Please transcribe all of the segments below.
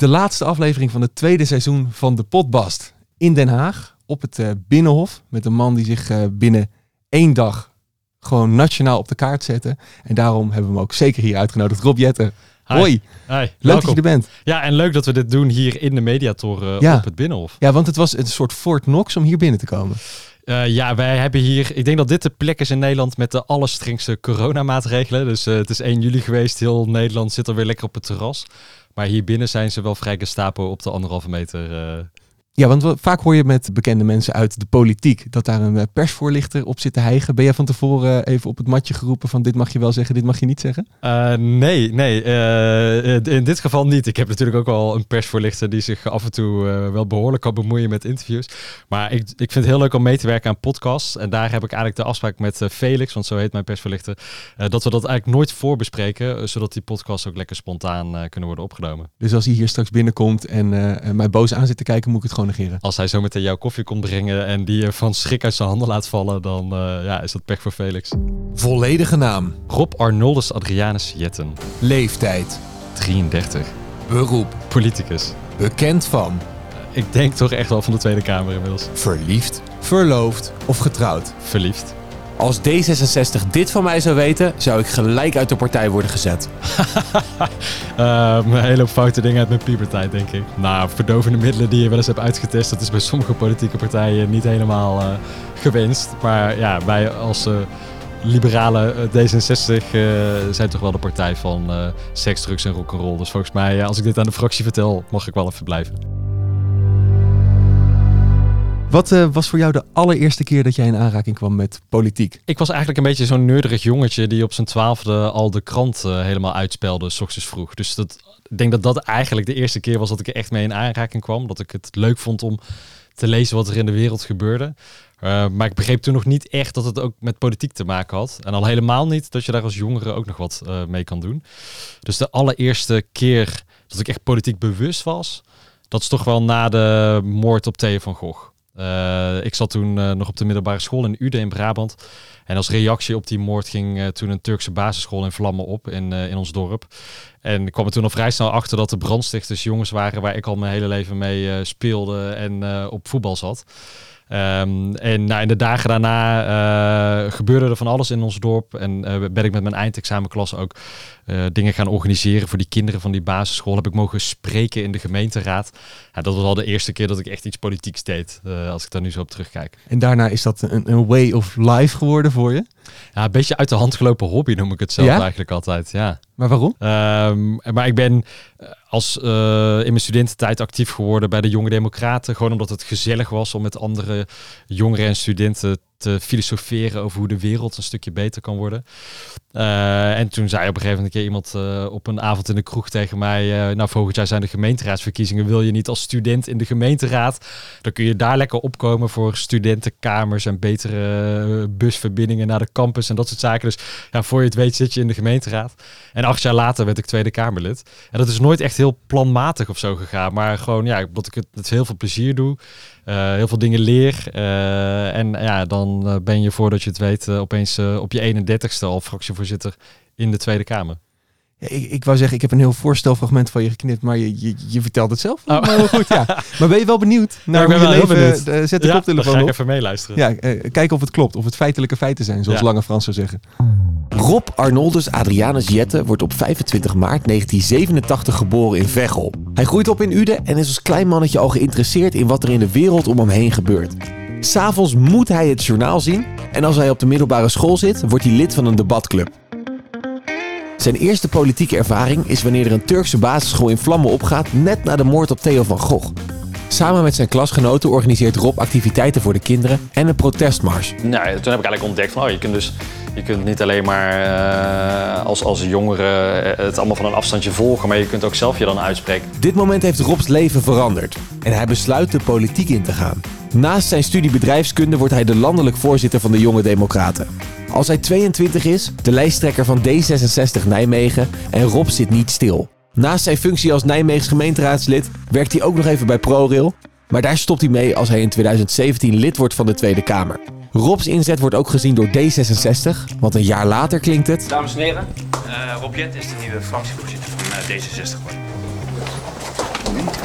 de laatste aflevering van het tweede seizoen van de Potbast in Den Haag op het uh, Binnenhof met een man die zich uh, binnen één dag gewoon nationaal op de kaart zette. En daarom hebben we hem ook zeker hier uitgenodigd. Rob Jetten. Hoi. Hi. Leuk Welkom. dat je er bent. Ja, en leuk dat we dit doen hier in de Mediatoren Ja. op het Binnenhof. Ja, want het was een soort Fort Knox om hier binnen te komen. Eh, ja, wij hebben hier, ik denk dat dit de plek is in Nederland met de allerstrengste coronamaatregelen. Dus eh, het is 1 juli geweest, heel Nederland zit alweer lekker op het terras. Maar hier binnen zijn ze wel vrij gestapo op de anderhalve meter. eh. Ja, want wa- vaak hoor je met bekende mensen uit de politiek dat daar een eh, persvoorlichter op zit te hijgen. Ben jij van tevoren eh, even op het matje geroepen van dit mag je wel zeggen, dit mag je niet zeggen? Eh, nee, nee, in dit geval niet. Ik heb natuurlijk ook al een persvoorlichter die zich af en toe wel behoorlijk kan bemoeien met interviews. Maar ik, ik vind het heel leuk om mee te werken aan podcasts. En daar heb ik eigenlijk de afspraak met Felix, want zo heet mijn persvoorlichter, dat we dat eigenlijk nooit voorbespreken, zodat die podcasts ook lekker spontaan kunnen worden opgenomen. Dus als hij hier straks binnenkomt en en mij boos aan zit te kijken, moet ik het gewoon negeren. Als hij zo meteen jouw koffie komt brengen en die je van schrik uit zijn handen laat vallen, dan eh, ja, is dat pech voor Felix. Volledige naam, Rob Arnoldus Adrianus Jetten, leeftijd, 33, beroep, politicus. bekend van, Ik denk toch echt wel van de Tweede Kamer inmiddels. verliefd, verloofd of getrouwd. Verliefd. Als D66 dit van mij zou weten, zou ik gelijk uit de partij worden gezet. Ehm, een hele foute dingen uit mijn puberteit, denk ik. Nou, verdovende middelen die je wel eens hebt uitgetest, dat is bij sommige politieke partijen niet helemaal eh, gewenst. Maar ja, wij als eh, liberale eh, D66 eh, zijn toch wel de partij van seks, drugs en rock'n'roll. Dus volgens mij, als ik dit aan de fractie vertel, mag ik wel even blijven. Wat eh, was voor jou de allereerste keer dat jij in aanraking kwam met politiek? Ik was eigenlijk een beetje zo'n neurderig jongetje die op zijn twaalfde al de krant eh, helemaal uitspelde, ochtends vroeg. Dus dat, ik denk dat dat eigenlijk de eerste keer was dat ik er echt mee in aanraking kwam. Dat ik het leuk vond om te lezen wat er in de wereld gebeurde. Eh, maar ik begreep toen nog niet echt dat het ook met politiek te maken had. En al helemaal niet dat je daar als jongere ook nog wat mee kan doen. Dus de allereerste keer dat ik echt politiek bewust was, dat is toch wel na de moord op Theo van Gogh. Eh, ik zat toen eh, nog op de middelbare school in Uden in Brabant. En als reactie op die moord ging eh, toen een Turkse basisschool in vlammen op in, in ons dorp. En ik kwam er toen al vrij snel achter dat de brandstichters jongens waren waar ik al mijn hele leven mee speelde en op voetbal zat. Ehm, en nou, in de dagen daarna eh, gebeurde er van alles in ons dorp. En eh, ben ik met mijn eindexamenklas ook eh, dingen gaan organiseren voor die kinderen van die basisschool. Heb ik mogen spreken in de gemeenteraad. Ja, dat was al de eerste keer dat ik echt iets politieks deed. als ik daar nu zo op terugkijk. En daarna is dat een, een way of life geworden voor je. Ja, een beetje uit de hand gelopen hobby noem ik het zelf Ja? eigenlijk altijd. Ja. Maar waarom? Ehm, maar ik ben als, eh, in mijn studententijd actief geworden bij de Jonge Democraten. Gewoon omdat het gezellig was om met andere jongeren en studenten te filosoferen over hoe de wereld een stukje beter kan worden. Eh, en toen zei op een gegeven moment iemand eh, op een avond in de kroeg tegen mij... eh, nou, volgend jaar zijn de gemeenteraadsverkiezingen. Wil je niet als student in de gemeenteraad? Dan kun je daar lekker opkomen voor studentenkamers... en betere busverbindingen naar de campus en dat soort zaken. Dus ja, voor je het weet zit je in de gemeenteraad. En acht jaar later werd ik Tweede Kamerlid. En dat is nooit echt heel planmatig of zo gegaan. Maar gewoon, ja, dat ik het met heel veel plezier doe. Eh, heel veel dingen leer. eh, en ja, dan eh, ben je voordat je het weet opeens op je 31ste al fractievoorzitter in de Tweede Kamer. Ja, ik, ik wou zeggen, ik heb een heel voorstelfragment van je geknipt, maar je, je, je vertelt het zelf. Oh. Maar goed, ja. Maar ben je wel benieuwd naar hoe je leven... benieuwd. zet de ja, koptelefoon ga ik op. even meeluisteren. Ja, kijken of het klopt. Of het feitelijke feiten zijn, zoals Ja. Lange Frans zou zeggen. Rob Arnoldus Adrianus Jette wordt op 25 maart 1987 geboren in Veghel. Hij groeit op in Uden en is als klein mannetje al geïnteresseerd in wat er in de wereld om hem heen gebeurt. S'avonds moet hij het journaal zien en als hij op de middelbare school zit, wordt hij lid van een debatclub. Zijn eerste politieke ervaring is wanneer er een Turkse basisschool in vlammen opgaat net na de moord op Theo van Gogh. Samen met zijn klasgenoten organiseert Rob activiteiten voor de kinderen en een protestmars. Nou, toen heb ik eigenlijk ontdekt van, oh, je kunt dus je kunt niet alleen maar eh, als, als jongere eh, het allemaal van een afstandje volgen, maar je kunt ook zelf je dan uitspreken. Dit moment heeft Robs leven veranderd en hij besluit de politiek in te gaan. Naast zijn studie bedrijfskunde wordt hij de landelijk voorzitter van de Jonge Democraten. Als hij 22 is, de lijsttrekker van D66 Nijmegen en Rob zit niet stil. Naast zijn functie als Nijmeegs gemeenteraadslid werkt hij ook nog even bij ProRail, maar daar stopt hij mee als hij in 2017 lid wordt van de Tweede Kamer. Robs inzet wordt ook gezien door D66, want een jaar later klinkt het... Dames en heren, eh Rob Jet is de nieuwe fractievoorzitter van eh, D66 geworden.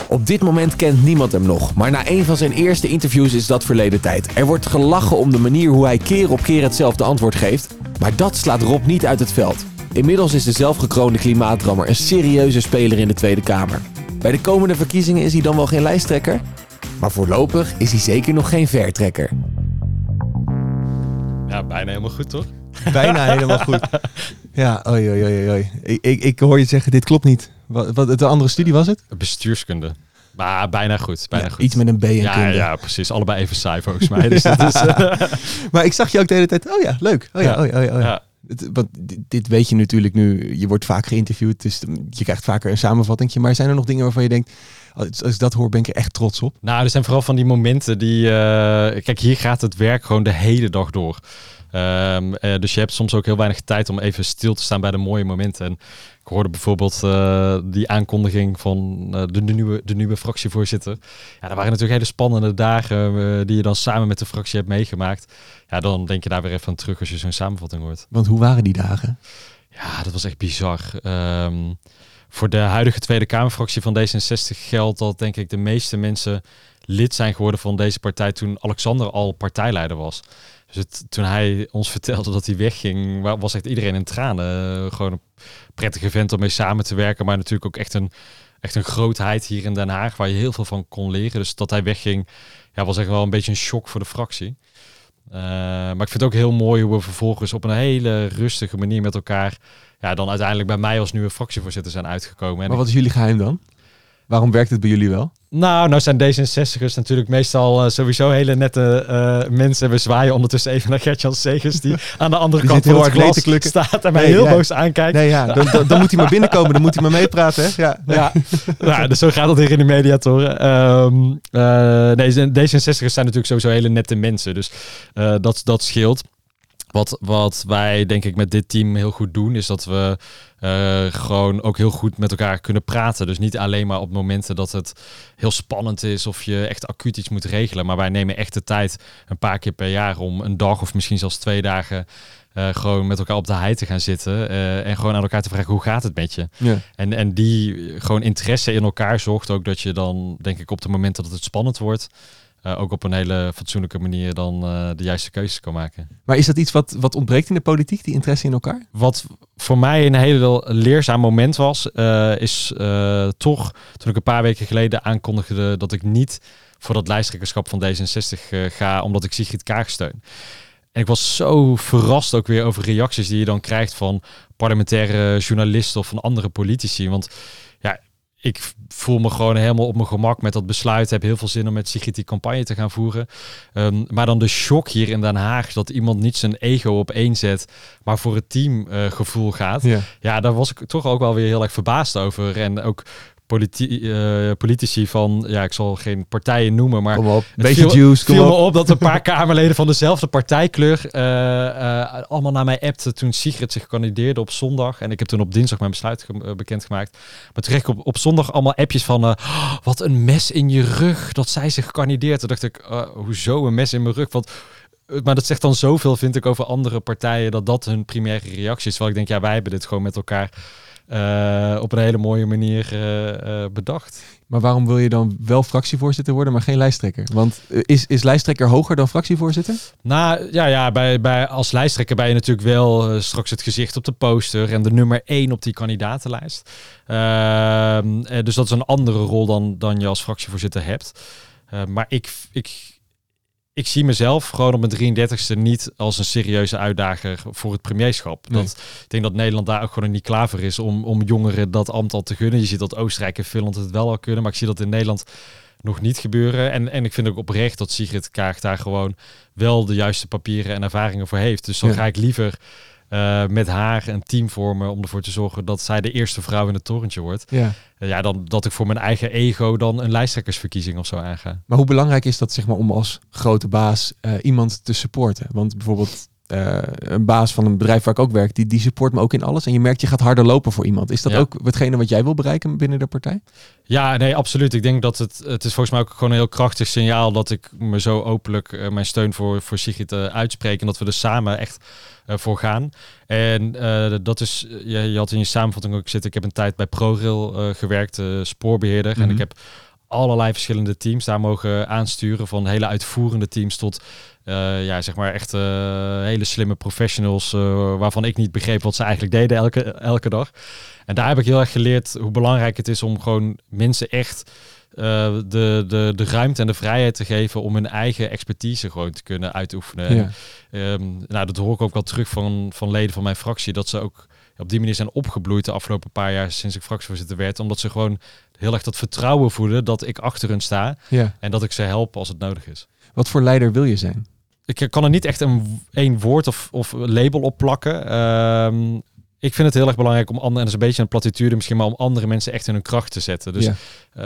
Op dit moment kent niemand hem nog, maar na een van zijn eerste interviews is dat verleden tijd. Er wordt gelachen om de manier hoe hij keer op keer hetzelfde antwoord geeft, maar dat slaat Rob niet uit het veld. Inmiddels is de zelfgekroonde klimaatdrammer een serieuze speler in de Tweede Kamer. Bij de komende verkiezingen is hij dan wel geen lijsttrekker, maar voorlopig is hij zeker nog geen vertrekker. Ja, bijna helemaal goed, toch? Bijna helemaal goed. Ja, oei, oei, oei, oei. Ik, ik, ik hoor je zeggen, dit klopt niet. Wat, wat de andere studie was het? Bestuurskunde. Maar bijna goed, bijna Ja, goed. Iets met een B en ja, kunde. ja, precies. Allebei even saai volgens mij. Dus dat is, eh, Maar ik zag je ook de hele tijd, oh ja, leuk. Oh ja, Ja. oh ja, oh ja. Oh ja. Want dit, weet je natuurlijk nu. Je wordt vaak geïnterviewd, dus je krijgt vaker een samenvatting. Maar zijn er nog dingen waarvan je denkt, als, als ik dat hoor, ben ik er echt trots op? Nou, er zijn vooral van die momenten die... eh, kijk, hier gaat het werk gewoon de hele dag door. Ehm, eh, dus je hebt soms ook heel weinig tijd om even stil te staan bij de mooie momenten. En ik hoorde bijvoorbeeld eh, die aankondiging van eh, de, de nieuwe, de nieuwe fractievoorzitter. Ja, dat waren natuurlijk hele spannende dagen eh, die je dan samen met de fractie hebt meegemaakt. Ja, dan denk je daar weer even aan terug als je zo'n samenvatting hoort. Want hoe waren die dagen? Ja, dat was echt bizar. Ehm, voor de huidige Tweede Kamerfractie van D66 geldt dat denk ik de meeste mensen lid zijn geworden van deze partij toen Alexander al partijleider was. Dus het, toen hij ons vertelde dat hij wegging, wa- was echt iedereen in tranen. Gewoon een prettige vent om mee samen te werken, maar natuurlijk ook echt een, echt een grootheid hier in Den Haag waar je heel veel van kon leren. Dus dat hij wegging, ja, was echt wel een beetje een shock voor de fractie. Eh, maar ik vind het ook heel mooi hoe we vervolgens op een hele rustige manier met elkaar, ja, dan uiteindelijk bij mij als nieuwe fractievoorzitter zijn uitgekomen. En Maar wat is jullie geheim dan? Waarom werkt het bij jullie wel? Nou, nou zijn D66'ers natuurlijk meestal eh, sowieso hele nette eh, mensen. We zwaaien ondertussen even naar Gertjan Segers, die aan de andere Die kant heel van het glas staat en mij Nee, heel boos aankijkt. Nee, ja, dan, dan, dan moet hij maar binnenkomen, dan moet hij maar meepraten. Hè? Ja, Ja, ja dus zo gaat het hier in de mediatoren. Ehm eh, nee, D66'ers zijn natuurlijk sowieso hele nette mensen. Dus dat, dat scheelt. Wat, wat wij denk ik met dit team heel goed doen, is dat we eh, gewoon ook heel goed met elkaar kunnen praten. Dus niet alleen maar op momenten dat het heel spannend is of je echt acuut iets moet regelen. Maar wij nemen echt de tijd een paar keer per jaar om een dag of misschien zelfs twee dagen eh, gewoon met elkaar op de hei te gaan zitten. eh, en gewoon aan elkaar te vragen, hoe gaat het met je? ja. En, en die gewoon interesse in elkaar zorgt ook dat je dan, denk ik, op de momenten dat het spannend wordt, eh, ook op een hele fatsoenlijke manier dan eh, de juiste keuzes kan maken. Maar is dat iets wat, wat ontbreekt in de politiek, die interesse in elkaar? Wat voor mij een hele leerzaam moment was, eh, is toch toen ik een paar weken geleden aankondigde dat ik niet voor dat lijsttrekkerschap van D66 eh, ga, omdat ik Sigrid Kaag steun. En ik was zo verrast ook weer over reacties die je dan krijgt van parlementaire journalisten of van andere politici. Want ik voel me gewoon helemaal op mijn gemak met dat besluit. Heb heel veel zin om met Sigrid die campagne te gaan voeren. Ehm, maar dan de shock hier in Den Haag dat iemand niet zijn ego op één zet, maar voor het teamgevoel gevoel gaat. Ja. Ja, daar was ik toch ook wel weer heel erg verbaasd over. En ook politi eh, politici van, ja, ik zal geen partijen noemen, maar Kom op, het beetje viel, juice, kom viel me op. op dat een paar Kamerleden van dezelfde partijkleur eh, eh, allemaal naar mij appten toen Sigrid zich kandideerde op zondag. En ik heb toen op dinsdag mijn besluit ge- bekendgemaakt. Maar toen kreeg ik op, op zondag allemaal appjes van, "Oh, wat een mes in je rug dat zij zich kandideert. Toen dacht ik, hoezo een mes in mijn rug? Want maar dat zegt dan zoveel, vind ik, over andere partijen, dat dat hun primaire reactie is. Terwijl ik denk, ja, wij hebben dit gewoon met elkaar eh, op een hele mooie manier eh, eh, bedacht. Maar waarom wil je dan wel fractievoorzitter worden, maar geen lijsttrekker? Want is, is lijsttrekker hoger dan fractievoorzitter? Nou ja, ja bij, bij, als lijsttrekker ben je natuurlijk wel straks het gezicht op de poster en de nummer één op die kandidatenlijst. Ehm, eh, dus dat is een andere rol dan, dan je als fractievoorzitter hebt. Maar ik, ik, ik zie mezelf gewoon op mijn 33ste niet als een serieuze uitdager voor het premierschap. Nee. Dat, ik denk dat Nederland daar ook gewoon niet klaar voor is om, om jongeren dat ambt al te gunnen. Je ziet dat Oostenrijk en Finland het wel al kunnen, maar ik zie dat in Nederland nog niet gebeuren. En, en ik vind ook oprecht dat Sigrid Kaag daar gewoon wel de juiste papieren en ervaringen voor heeft. Dus dan Ja. ga ik liever eh, met haar een team vormen om ervoor te zorgen dat zij de eerste vrouw in het torentje wordt. Ja. Eh, ja, dan dat ik voor mijn eigen ego dan een lijsttrekkersverkiezing of zo aanga. Maar hoe belangrijk is dat zeg maar, om als grote baas eh, iemand te supporten? Want bijvoorbeeld een baas van een bedrijf waar ik ook werk, die, die support me ook in alles. En je merkt, je gaat harder lopen voor iemand. Is dat Ja. ook hetgene wat jij wil bereiken binnen de partij? Ja, nee, absoluut. Ik denk dat het, het is volgens mij ook gewoon een heel krachtig signaal dat ik me zo openlijk mijn steun voor, voor Sigrid uitspreek. En dat we er samen echt voor gaan. En eh, dat is, je, je had in je samenvatting ook zitten, ik heb een tijd bij ProRail eh, gewerkt, eh, spoorbeheerder. En Mhm. ik heb allerlei verschillende teams daar mogen aansturen. Van hele uitvoerende teams tot uh, ja, zeg maar echt uh, hele slimme professionals. Uh, waarvan ik niet begreep wat ze eigenlijk deden elke, elke dag. En daar heb ik heel erg geleerd hoe belangrijk het is om gewoon mensen echt de, de, de ruimte en de vrijheid te geven om hun eigen expertise gewoon te kunnen uitoefenen. Ja. En, um, nou, dat hoor ik ook wel terug van, van leden van mijn fractie. Dat ze ook op die manier zijn opgebloeid de afgelopen paar jaar sinds ik fractievoorzitter werd. Omdat ze gewoon heel erg dat vertrouwen voelen dat ik achter hun sta. Ja. En dat ik ze help als het nodig is. Wat voor leider wil je zijn? Ik kan er niet echt een één woord of, of label op plakken. Um, ik vind het heel erg belangrijk om anderen, en dat is een beetje een platitude misschien, maar om andere mensen echt in hun kracht te zetten. Dus Ja. Uh,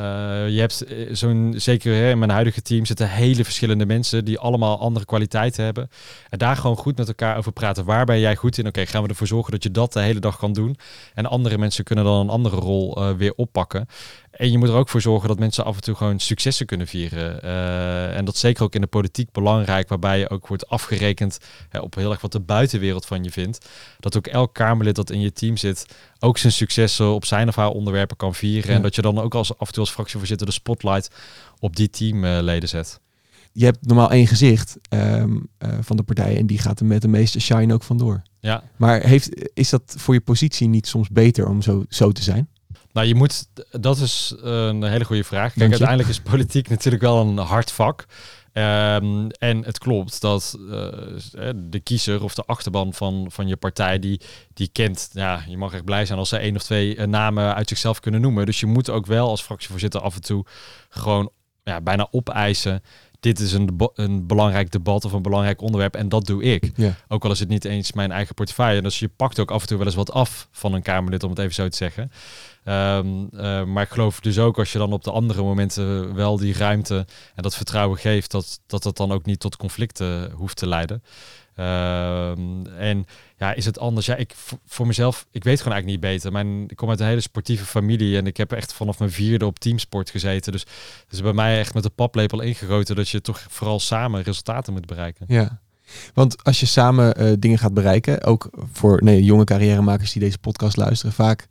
je hebt eh, zo'n, zeker in mijn huidige team zitten hele verschillende mensen die allemaal andere kwaliteiten hebben. En daar gewoon goed met elkaar over praten. Waar ben jij goed in? Oké, gaan we ervoor zorgen dat je dat de hele dag kan doen. En andere mensen kunnen dan een andere rol uh, weer oppakken. En je moet er ook voor zorgen dat mensen af en toe gewoon successen kunnen vieren. En dat is zeker ook in de politiek belangrijk, waarbij je ook wordt afgerekend hè, op heel erg wat de buitenwereld van je vindt. Dat ook elk Kamerlid dat in je team zit, ook zijn successen op zijn of haar onderwerpen kan vieren. Ja. En dat je dan ook als, af en toe als fractievoorzitter de spotlight op die teamleden zet. Je hebt normaal één gezicht ehm, eh, van de partij en die gaat er met de meeste shine ook vandoor. Ja, Maar heeft, is dat voor je positie niet soms beter om zo, zo te zijn? Nou, je moet, dat is een hele goede vraag. Kijk, uiteindelijk is politiek natuurlijk wel een hard vak. Ehm, en het klopt dat eh, de kiezer of de achterban van, van je partij, die, die kent, ja, je mag echt blij zijn als ze één of twee eh, namen uit zichzelf kunnen noemen. Dus je moet ook wel als fractievoorzitter af en toe gewoon ja, bijna opeisen. Dit is een, een belangrijk debat of een belangrijk onderwerp en dat doe ik. Ja. Ook al is het niet eens mijn eigen portefeuille. Dus je pakt ook af en toe wel eens wat af van een Kamerlid, om het even zo te zeggen. Ehm, eh, maar ik geloof dus ook als je dan op de andere momenten wel die ruimte en dat vertrouwen geeft, dat dat, dat dan ook niet tot conflicten hoeft te leiden. Ehm, en ja, is het anders? Ja, ik voor- mezelf, ik weet gewoon eigenlijk niet beter. Mijn, ik kom uit een hele sportieve familie en ik heb echt vanaf mijn vierde op teamsport gezeten. Dus het is bij mij echt met de paplepel ingegoten dat je toch vooral samen resultaten moet bereiken. Ja. Want als je samen eh, dingen gaat bereiken, ook voor nee, jonge carrièremakers die deze podcast luisteren, vaak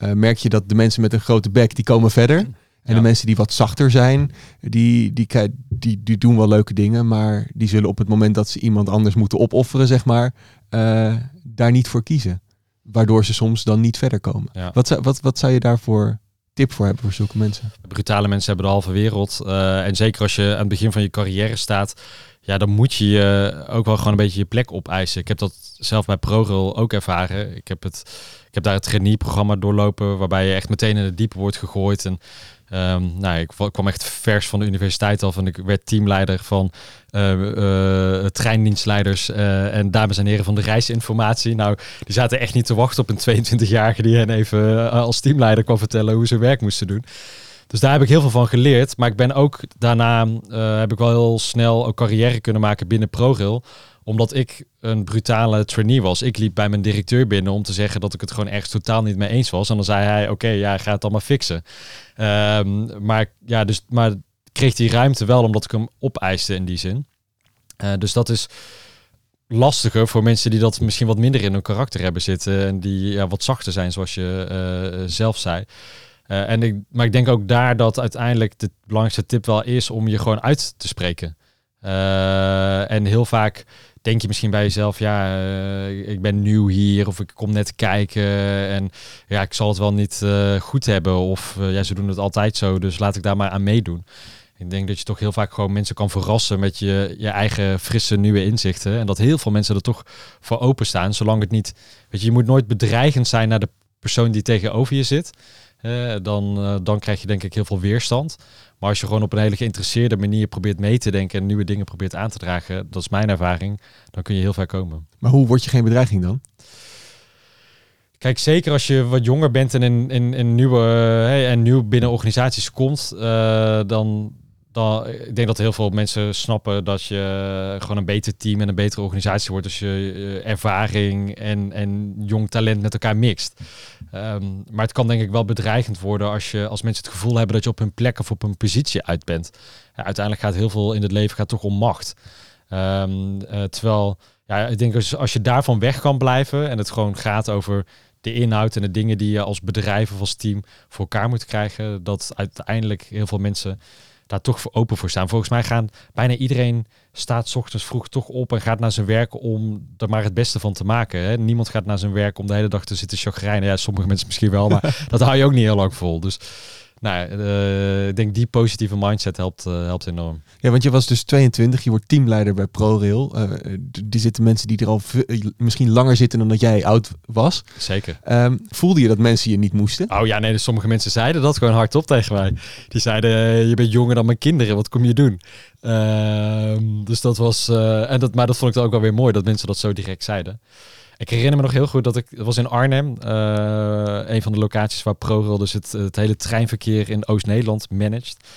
eh, merk je dat de mensen met een grote bek, die komen verder. En Ja. de mensen die wat zachter zijn, die, die, die, die doen wel leuke dingen, maar die zullen op het moment dat ze iemand anders moeten opofferen, zeg maar, eh, daar niet voor kiezen. Waardoor ze soms dan niet verder komen. Ja. Wat, zou, wat, wat zou je daarvoor tip voor hebben voor zulke mensen? brutale mensen hebben de halve wereld. Eh, en zeker als je aan het begin van je carrière staat, ja, dan moet je je ook wel gewoon een beetje je plek opeisen. Ik heb dat zelf bij ProRail ook ervaren. Ik heb, het, ik heb daar het trainee-programma doorlopen, waarbij je echt meteen in het diepe wordt gegooid. En ehm, nou, ik wa- kwam echt vers van de universiteit af en ik werd teamleider van eh, treindienstleiders eh, en dames en heren van de reisinformatie. Nou, die zaten echt niet te wachten op een 22-jarige die hen even als teamleider kwam vertellen hoe ze werk moesten doen. Dus daar heb ik heel veel van geleerd. Maar ik ben ook daarna heb ik wel heel snel ook carrière kunnen maken binnen ProRail. Omdat ik een brutale trainee was. Ik liep bij mijn directeur binnen om te zeggen dat ik het gewoon ergens totaal niet mee eens was. En dan zei hij, oké, ja, ga het maar fixen. Ehm, maar ja, dus maar kreeg die ruimte wel omdat ik hem opeiste in die zin. Eh, dus dat is lastiger voor mensen die dat misschien wat minder in hun karakter hebben zitten. En die ja, wat zachter zijn, zoals je eh, zelf zei. Eh, en ik, maar ik denk ook daar dat uiteindelijk de belangrijkste tip wel is om je gewoon uit te spreken. En heel vaak denk je misschien bij jezelf, ja, eh, ik ben nieuw hier of ik kom net kijken en ja, ik zal het wel niet eh, goed hebben of eh, ja, ze doen het altijd zo, dus laat ik daar maar aan meedoen. Ik denk dat je toch heel vaak gewoon mensen kan verrassen met je, je eigen frisse nieuwe inzichten. En dat heel veel mensen er toch voor openstaan, zolang het niet... Weet je, je moet nooit bedreigend zijn naar de persoon die tegenover je zit. Eh, dan, eh, dan krijg je denk ik heel veel weerstand. Maar als je gewoon op een hele geïnteresseerde manier probeert mee te denken en nieuwe dingen probeert aan te dragen, dat is mijn ervaring, dan kun je heel ver komen. Maar hoe word je geen bedreiging dan? Kijk, zeker als je wat jonger bent en in, in, in nieuwe eh, hey, en nieuw binnen organisaties komt, eh, dan, dan ik denk dat heel veel mensen snappen dat je gewoon een beter team en een betere organisatie wordt als je eh, ervaring en, en jong talent met elkaar mixt. Ehm, maar het kan denk ik wel bedreigend worden als je als mensen het gevoel hebben dat je op hun plek of op een positie uit bent. Uiteindelijk gaat heel veel in het leven gaat toch om macht. Ehm, eh, terwijl ja, ik denk als, als je daarvan weg kan blijven en het gewoon gaat over de inhoud en de dingen die je als bedrijf of als team voor elkaar moet krijgen, dat uiteindelijk heel veel mensen daar toch voor open voor staan. Volgens mij gaan bijna iedereen staat 's ochtends vroeg toch op en gaat naar zijn werk om er maar het beste van te maken. Hè? Niemand gaat naar zijn werk om de hele dag te zitten chagrijnen. Ja, sommige mensen misschien wel, maar dat hou je ook niet heel lang vol. Dus nou, uh, ik denk die positieve mindset helpt, uh, helpt enorm. Ja, want je was dus 22, je wordt teamleider bij ProRail. Uh, die zitten mensen die er al misschien langer zitten dan dat jij oud was. Zeker. Um, voelde je dat mensen je niet moesten? Oh ja, nee, dus sommige mensen zeiden dat gewoon hardop tegen mij. Die zeiden, je bent jonger dan mijn kinderen, wat kom je doen? Ehm, dus dat was, en dat, maar dat vond ik ook wel weer mooi, dat mensen dat zo direct zeiden. Ik herinner me nog heel goed dat ik, het was in Arnhem, uh, een van de locaties waar ProRail dus het, het hele treinverkeer in Oost-Nederland managt.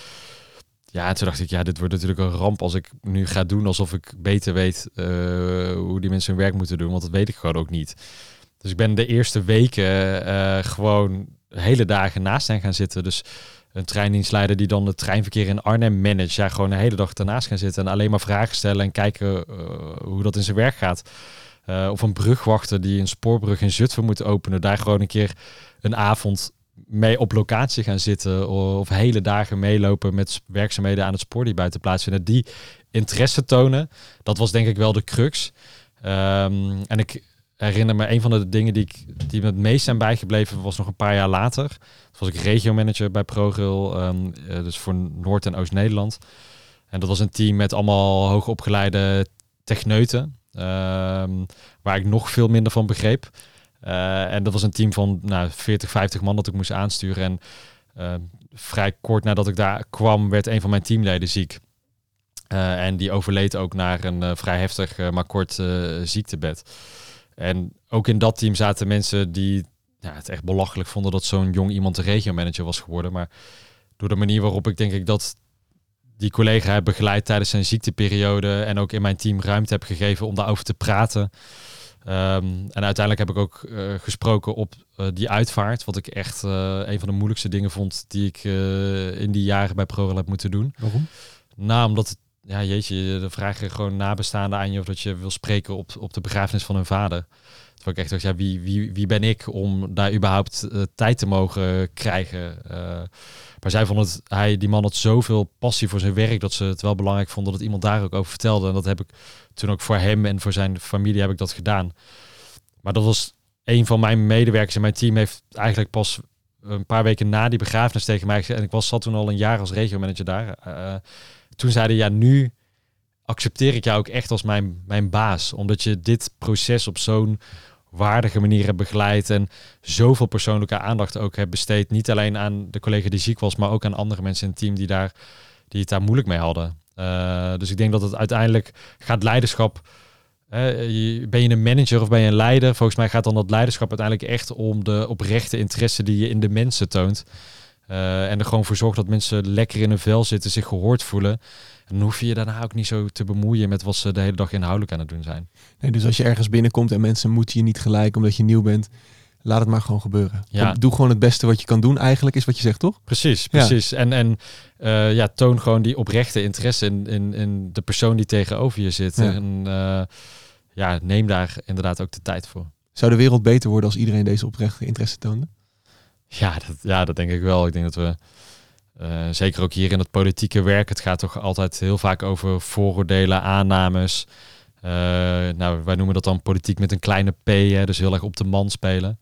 Ja, en toen dacht ik, ja, dit wordt natuurlijk een ramp als ik nu ga doen alsof ik beter weet uh, hoe die mensen hun werk moeten doen, want dat weet ik gewoon ook niet. Dus ik ben de eerste weken uh, gewoon hele dagen naast hen gaan zitten. Dus een treindienstleider die dan het treinverkeer in Arnhem managt, ja, gewoon de hele dag ernaast gaan zitten en alleen maar vragen stellen en kijken hoe dat in zijn werk gaat. Uh, of een brugwachter die een spoorbrug in Zutphen moet openen. Daar gewoon een keer een avond mee op locatie gaan zitten. Of hele dagen meelopen met werkzaamheden aan het spoor die buiten plaatsvinden. Die interesse tonen, dat was denk ik wel de crux. Um, en ik herinner me een van de dingen die, ik, die me het meest zijn bijgebleven was nog een paar jaar later. Toen was ik regiomanager bij ProRail, um, dus voor Noord- en Oost-Nederland. En dat was een team met allemaal hoogopgeleide techneuten. Ehm, waar ik nog veel minder van begreep. Uh, en dat was een team van nou, 40, 50 man dat ik moest aansturen. En uh, vrij kort nadat ik daar kwam, werd een van mijn teamleden ziek. Uh, en die overleed ook naar een vrij heftig, maar kort ziektebed. En ook in dat team zaten mensen die het echt belachelijk vonden dat zo'n jong iemand de regiomanager was geworden. Maar door de manier waarop ik denk ik dat die collega heb begeleid tijdens zijn ziekteperiode en ook in mijn team ruimte heb gegeven om daarover te praten. Um, en uiteindelijk heb ik ook uh, gesproken op uh, die uitvaart, wat ik echt uh, een van de moeilijkste dingen vond die ik in die jaren bij ProRail heb moeten doen. Waarom? Nou, omdat het, ja jeetje, de vragen gewoon nabestaanden aan je of dat je wil spreken op, op de begrafenis van hun vader. Echt dacht, ja, wie, wie, wie ben ik om daar überhaupt tijd te mogen krijgen? Maar zij vonden het, hij, die man had zoveel passie voor zijn werk dat ze het wel belangrijk vonden dat iemand daar ook over vertelde. En dat heb ik toen ook voor hem en voor zijn familie heb ik dat gedaan. Maar dat was een van mijn medewerkers in mijn team heeft eigenlijk pas een paar weken na die begrafenis tegen mij gezegd. En ik was zat toen al een jaar als regiomanager daar. Uh, toen zeiden ja, nu accepteer ik jou ook echt als mijn, mijn baas. Omdat je dit proces op zo'n waardige manier heb begeleid en zoveel persoonlijke aandacht ook heb besteed. Niet alleen aan de collega die ziek was, maar ook aan andere mensen in het team die, daar, die het daar moeilijk mee hadden. Uh, dus ik denk dat het uiteindelijk gaat leiderschap. Ben je een manager of ben je een leider? Volgens mij gaat dan dat leiderschap uiteindelijk echt om de oprechte interesse die je in de mensen toont. Uh, en er gewoon voor zorgt dat mensen lekker in hun vel zitten, zich gehoord voelen. En dan hoef je je daarna ook niet zo te bemoeien met wat ze de hele dag inhoudelijk aan het doen zijn. Nee, dus als je ergens binnenkomt en mensen moeten je niet gelijk omdat je nieuw bent, laat het maar gewoon gebeuren. Ja. Doe gewoon het beste wat je kan doen, eigenlijk is wat je zegt, toch? Precies, precies. Ja. En, en uh, ja, toon gewoon die oprechte interesse in, in, in de persoon die tegenover je zit. Ja. En uh, ja, neem daar inderdaad ook de tijd voor. Zou de wereld beter worden als iedereen deze oprechte interesse toonde? Ja, dat, ja, dat denk ik wel. Ik denk dat we uh, zeker ook hier in het politieke werk, het gaat toch altijd heel vaak over vooroordelen, aannames. Uh, nou, wij noemen dat dan politiek met een kleine p, hè, dus heel erg op de man spelen.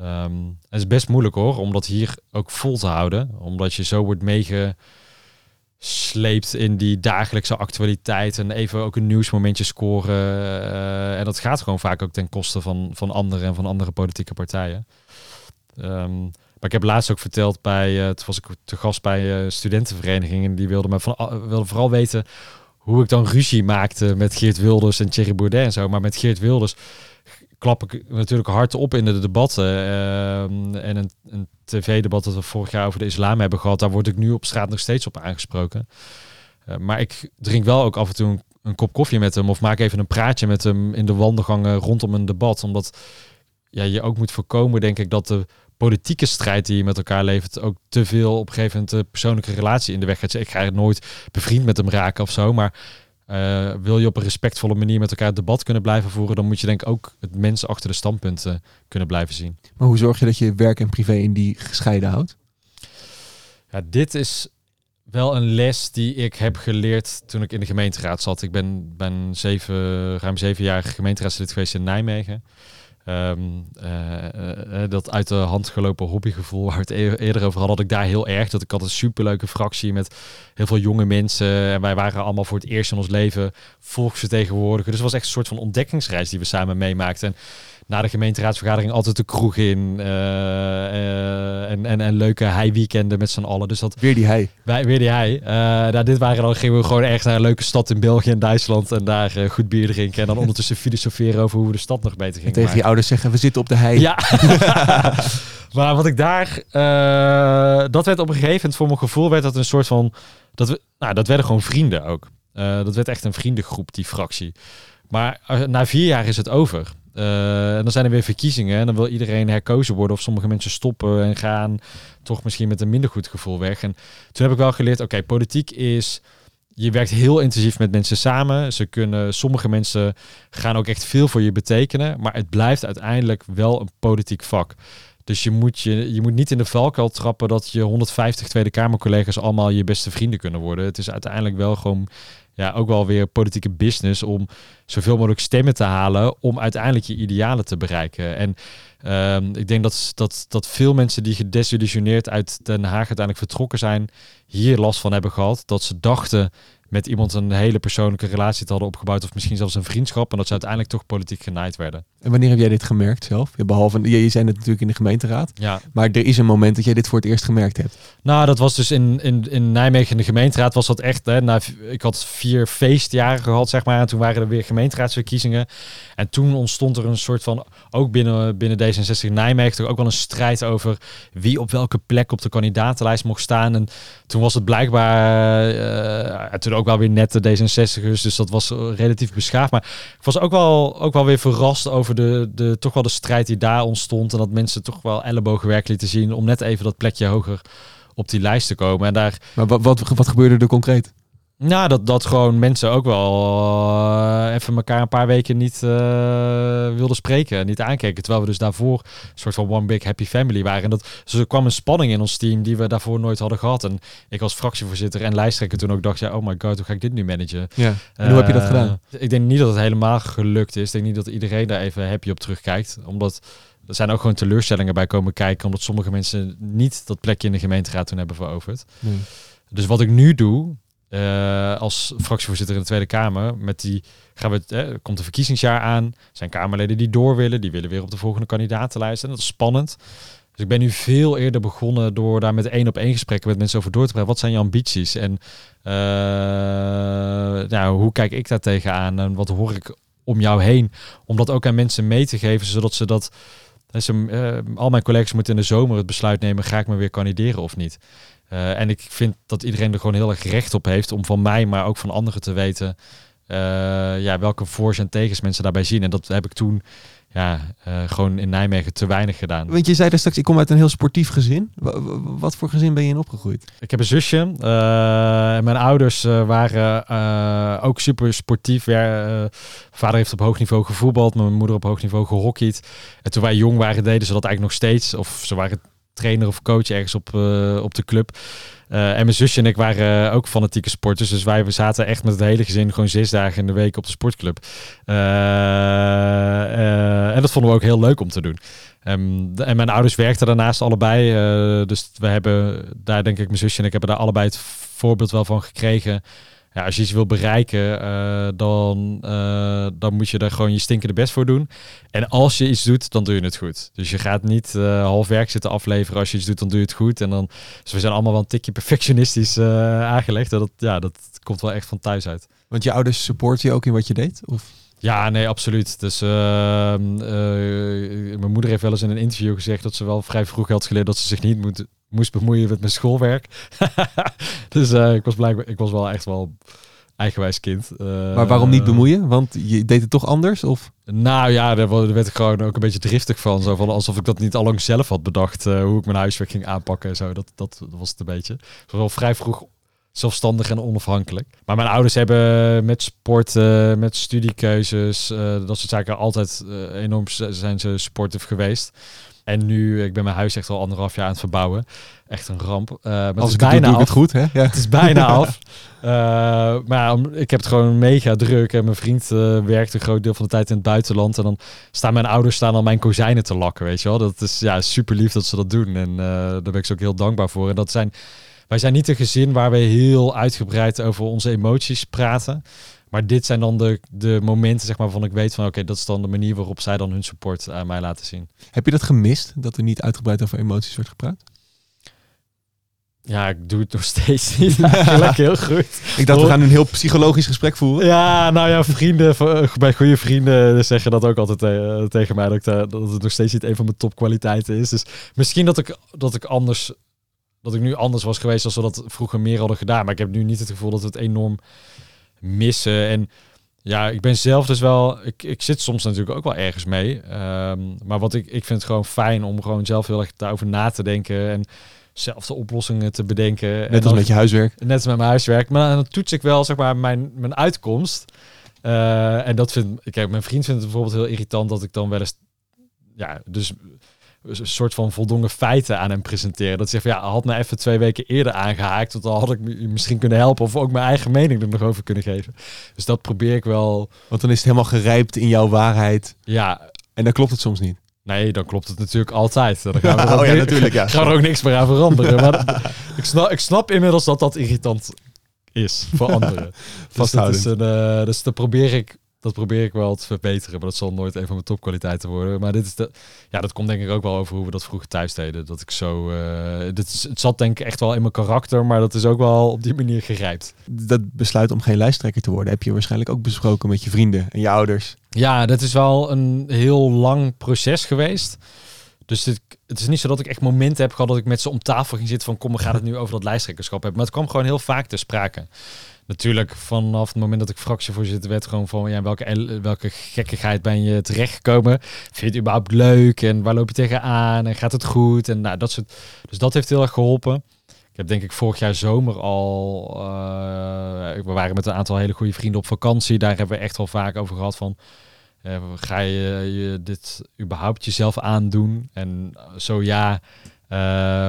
Um, het is best moeilijk hoor, om dat hier ook vol te houden. Omdat je zo wordt meegesleept in die dagelijkse actualiteit en even ook een nieuwsmomentje scoren. Uh, en dat gaat gewoon vaak ook ten koste van, van anderen en van andere politieke partijen. Um, maar ik heb laatst ook verteld bij, uh, toen was ik te gast bij uh, studentenverenigingen. En die wilden me van, uh, wilden vooral weten hoe ik dan ruzie maakte met Geert Wilders en Thierry Baudet en zo. Maar met Geert Wilders klap ik natuurlijk hard op in de debatten. en een, een tv-debat dat we vorig jaar over de islam hebben gehad, daar word ik nu op straat nog steeds op aangesproken. maar ik drink wel ook af en toe een, een, kop koffie met hem of maak even een praatje met hem in de wandelgangen rondom een debat. Omdat ja, je ook moet voorkomen, denk ik, dat de politieke strijd die je met elkaar levert ook te veel op een gegeven moment de persoonlijke relatie in de weg gaat. Ik ga nooit bevriend met hem raken of zo, maar eh, wil je op een respectvolle manier met elkaar het debat kunnen blijven voeren, dan moet je denk ik ook het mensen achter de standpunten kunnen blijven zien. Maar hoe zorg je dat je werk en privé in die gescheiden houdt? Ja, dit is wel een les die ik heb geleerd toen ik in de gemeenteraad zat. Ik ben, ben zeven, ruim zeven jaar gemeenteraadslid geweest in Nijmegen. Ehm, eh, eh, eh, dat uit de hand gelopen hobbygevoel waar het e- eerder over hadden, had ik daar heel erg. Dat ik had een superleuke fractie met heel veel jonge mensen. En wij waren allemaal voor het eerst in ons leven volksvertegenwoordiger. Dus het was echt een soort van ontdekkingsreis die we samen meemaakten. En na de gemeenteraadsvergadering altijd de kroeg in. uh, en, en, en leuke hei-weekenden met z'n allen. Dus dat, weer die hei. Wij, weer die hei. Uh, nou, dit waren dan, gingen we gewoon echt naar een leuke stad in België en Duitsland. En daar goed bier drinken. En dan ondertussen filosoferen over hoe we de stad nog beter gingen En tegen je ouders zeggen, we zitten op de hei. Ja. maar wat ik daar... dat werd op een gegeven moment, voor mijn gevoel, werd dat een soort van... Dat, we, nou, dat werden gewoon vrienden ook. dat werd echt een vriendengroep, die fractie. Maar na vier jaar is het over. Uh, en dan zijn er weer verkiezingen en dan wil iedereen herkozen worden of sommige mensen stoppen en gaan toch misschien met een minder goed gevoel weg. En toen heb ik wel geleerd, oké, politiek is, je werkt heel intensief met mensen samen. Ze kunnen, sommige mensen gaan ook echt veel voor je betekenen, maar het blijft uiteindelijk wel een politiek vak. Dus je moet, je, je moet niet in de valkuil trappen dat je 150 Tweede Kamercollega's allemaal je beste vrienden kunnen worden. Het is uiteindelijk wel gewoon ja, ook wel weer politieke business om zoveel mogelijk stemmen te halen om uiteindelijk je idealen te bereiken. En um, ik denk dat, dat, dat veel mensen die gedesillusioneerd uit Den Haag uiteindelijk vertrokken zijn, hier last van hebben gehad. Dat ze dachten met iemand een hele persoonlijke relatie te hadden opgebouwd. Of misschien zelfs een vriendschap. En dat ze uiteindelijk toch politiek genaaid werden. En wanneer heb jij dit gemerkt zelf? Behalve, je, je zei het natuurlijk in de gemeenteraad. Ja. Maar er is een moment dat jij dit voor het eerst gemerkt hebt. Nou, dat was dus in, in, in Nijmegen in de gemeenteraad was dat echt. Hè, nou, ik had vier feestjaren gehad, zeg maar. En toen waren er weer gemeenteraadsverkiezingen. En toen ontstond er een soort van, ook binnen, binnen D66 Nijmegen, toch ook wel een strijd over wie op welke plek op de kandidatenlijst mocht staan. En toen was het blijkbaar, uh, toen ook wel weer net de D66'ers, dus dat was relatief beschaafd. Maar ik was ook wel, ook wel weer verrast over de, de, toch wel de strijd die daar ontstond. En dat mensen toch wel ellebogenwerk lieten zien om net even dat plekje hoger op die lijst te komen. En daar... Maar wat, wat, wat gebeurde er concreet? Nou, dat, dat gewoon mensen ook wel uh, even elkaar een paar weken niet uh, wilden spreken, niet aankeken. Terwijl we dus daarvoor een soort van one big happy family waren. En dat, dus er kwam een spanning in ons team die we daarvoor nooit hadden gehad. En ik als fractievoorzitter en lijsttrekker toen ook dacht, ja, oh my god, hoe ga ik dit nu managen? Ja. En hoe heb je dat gedaan? Ik denk niet dat het helemaal gelukt is. Ik denk niet dat iedereen daar even happy op terugkijkt. Omdat er zijn ook gewoon teleurstellingen bij komen kijken, omdat sommige mensen niet dat plekje in de gemeenteraad toen hebben veroverd. Nee. Dus wat ik nu doe, uh, als fractievoorzitter in de Tweede Kamer, met die gaan we, eh, komt een verkiezingsjaar aan, zijn Kamerleden die door willen, die willen weer op de volgende kandidatenlijst en dat is spannend. Dus ik ben nu veel eerder begonnen door daar met één op één gesprekken met mensen over door te praten. Wat zijn je ambities en uh, nou, hoe kijk ik daar tegenaan en wat hoor ik om jou heen? Om dat ook aan mensen mee te geven, zodat ze dat. Uh, al mijn collega's moeten in de zomer het besluit nemen: ga ik me weer kandideren of niet? Uh, en ik vind dat iedereen er gewoon heel erg recht op heeft om van mij, maar ook van anderen te weten uh, ja, welke voor's en tegens mensen daarbij zien. En dat heb ik toen ja, uh, gewoon in Nijmegen te weinig gedaan. Want je zei daar straks, ik kom uit een heel sportief gezin. W wat voor gezin ben je in opgegroeid? Ik heb een zusje. Uh, mijn ouders waren ook super sportief. mijn vader heeft op hoog niveau gevoetbald, mijn moeder op hoog niveau gehockeyd. En toen wij jong waren, deden ze dat eigenlijk nog steeds. Of ze waren trainer of coach ergens op, op de club. Uh, en mijn zusje en ik waren uh, ook fanatieke sporters. Dus wij zaten echt met het hele gezin gewoon zes dagen in de week op de sportclub. en dat vonden we ook heel leuk om te doen. Um, en mijn ouders werkten daarnaast allebei. dus we hebben daar denk ik, mijn zusje en ik hebben daar allebei het voorbeeld wel van gekregen ja, als je iets wil bereiken, uh, dan, uh, dan moet je er gewoon je stinkende best voor doen. En als je iets doet, dan doe je het goed. Dus je gaat niet uh, half werk zitten afleveren. Als je iets doet, dan doe je het goed. En dan, dus we zijn allemaal wel een tikje perfectionistisch aangelegd. Dat, ja, dat komt wel echt van thuis uit. Want je ouders supporten je ook in wat je deed? Of? Ja, nee, absoluut. Dus ehm, mijn moeder heeft wel eens in een interview gezegd dat ze wel vrij vroeg had geleerd dat ze zich niet moet moest bemoeien met mijn schoolwerk. dus uh, ik was blijkbaar, ik was wel echt wel eigenwijs kind. Uh, maar waarom niet bemoeien? Want je deed het toch anders? Of? Nou ja, daar werd ik gewoon ook een beetje driftig van. Zo van alsof ik dat niet al lang zelf had bedacht. Uh, hoe ik mijn huiswerk ging aanpakken en zo. Dat, dat, was het een beetje. Ik was wel vrij vroeg zelfstandig en onafhankelijk. Maar mijn ouders hebben met sport, eh, met studiekeuzes, eh, dat soort zaken altijd eh, enorm zijn ze sportief geweest. En nu, ik ben mijn huis echt al anderhalf jaar aan het verbouwen. Echt een ramp. Eh, maar het Als is ik het doe, bijna doe ik af. het goed, hè? Ja. Het is bijna af. Eh, maar om- ik heb het gewoon mega druk. En mijn vriend eh, werkt een groot deel van de tijd in het buitenland. En dan staan mijn ouders staan al mijn kozijnen te lakken, weet je wel. Dat is ja, super lief dat ze dat doen. En daar ben ik ze ook heel dankbaar voor. En dat zijn, wij zijn niet een gezin waar we heel uitgebreid over onze emoties praten. Maar dit zijn dan de, de momenten zeg maar, waarvan ik weet van... oké, dat is dan de manier waarop zij dan hun support aan mij laten zien. Heb je dat gemist, dat er niet uitgebreid over emoties wordt gepraat? Ja, ik doe het nog steeds niet eigenlijk heel goed. Ik dacht, we gaan een heel psychologisch gesprek voeren. Ja, nou ja, vrienden, van- mijn goede vrienden zeggen dat ook altijd eh, tegen mij, dat, ik, daar- dat het nog steeds niet een van mijn topkwaliteiten is. Dus misschien dat ik, dat ik anders, dat ik nu anders was geweest als we dat vroeger meer hadden gedaan. Maar ik heb nu niet het gevoel dat we het enorm missen. En ja, ik ben zelf dus wel, ik, ik zit soms natuurlijk ook wel ergens mee. Ehm, maar wat ik, ik vind het gewoon fijn om gewoon zelf heel erg daarover na te denken en zelf de oplossingen te bedenken. En Net als dan- met je huiswerk. Net als met mijn huiswerk. Maar dan toets ik wel zeg maar, mijn, mijn uitkomst. Eh, en dat vind kijk, mijn vriend vindt het bijvoorbeeld heel irritant dat ik dan wel eens, ja, dus een soort van voldongen feiten aan hem presenteer. Dat zegt, van, ja, had me even twee weken eerder aangehaakt, want dan had ik me misschien kunnen helpen of ook mijn eigen mening er nog over kunnen geven. Dus dat probeer ik wel, Want dan is het helemaal gerijpt in jouw waarheid. ja, En dan klopt het soms niet. nee, dan klopt het natuurlijk altijd. Dan gaan we er ook oh ja, natuurlijk. Ja. gaan er ook niks meer aan veranderen. Maar ik, snap, ik snap inmiddels dat dat irritant is voor anderen. Dus, dat is een, eh, dus dat probeer ik. Dat probeer ik wel te verbeteren, maar dat zal nooit een van mijn topkwaliteiten worden. Maar dit is de, ja, dat komt denk ik ook wel over hoe we dat vroeger thuis deden. Dat ik zo, eh, dit is, het zat denk ik echt wel in mijn karakter, maar dat is ook wel op die manier gerijpt. Dat besluit om geen lijsttrekker te worden heb je waarschijnlijk ook besproken met je vrienden en je ouders. Ja, dat is wel een heel lang proces geweest. Dus dit, het is niet zo dat ik echt momenten heb gehad dat ik met ze om tafel ging zitten van kom, we gaan het nu over dat lijsttrekkerschap hebben. Maar het kwam gewoon heel vaak ter sprake. Natuurlijk vanaf het moment dat ik fractievoorzitter werd, gewoon van ja, welke, el- welke gekkigheid ben je terechtgekomen? Vind je het überhaupt leuk? En waar loop je tegenaan? En gaat het goed? En nou, dat soort. Dus dat heeft heel erg geholpen. Ik heb denk ik vorig jaar zomer al. eh, we waren met een aantal hele goede vrienden op vakantie. Daar hebben we echt wel vaak over gehad van. eh, ga je, je dit überhaupt jezelf aandoen? En zo ja,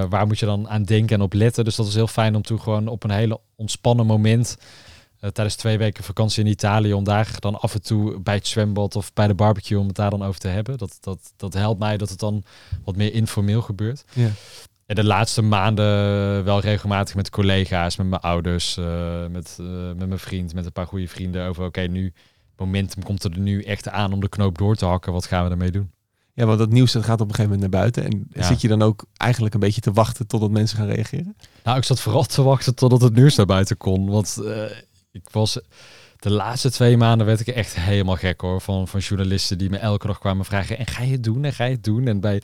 waar moet je dan aan denken en op letten? Dus dat was heel fijn om toen gewoon op een hele ontspannen moment. eh, tijdens twee weken vakantie in Italië, om daar dan af en toe bij het zwembad of bij de barbecue om het daar dan over te hebben. Dat, dat, dat helpt mij dat het dan wat meer informeel gebeurt. Ja. En de laatste maanden wel regelmatig met collega's, met mijn ouders, eh, met, eh, met mijn vriend, met een paar goede vrienden over oké, nu momentum komt er nu echt aan om de knoop door te hakken. Wat gaan we ermee doen? Ja, want dat nieuws dat gaat op een gegeven moment naar buiten. En Ja. zit je dan ook eigenlijk een beetje te wachten totdat mensen gaan reageren? Nou, ik zat vooral te wachten totdat het nieuws naar buiten kon. Want eh, ik was de laatste twee maanden werd ik echt helemaal gek hoor. Van, van journalisten die me elke dag kwamen vragen. En ga je het doen? En ga je het doen? En bij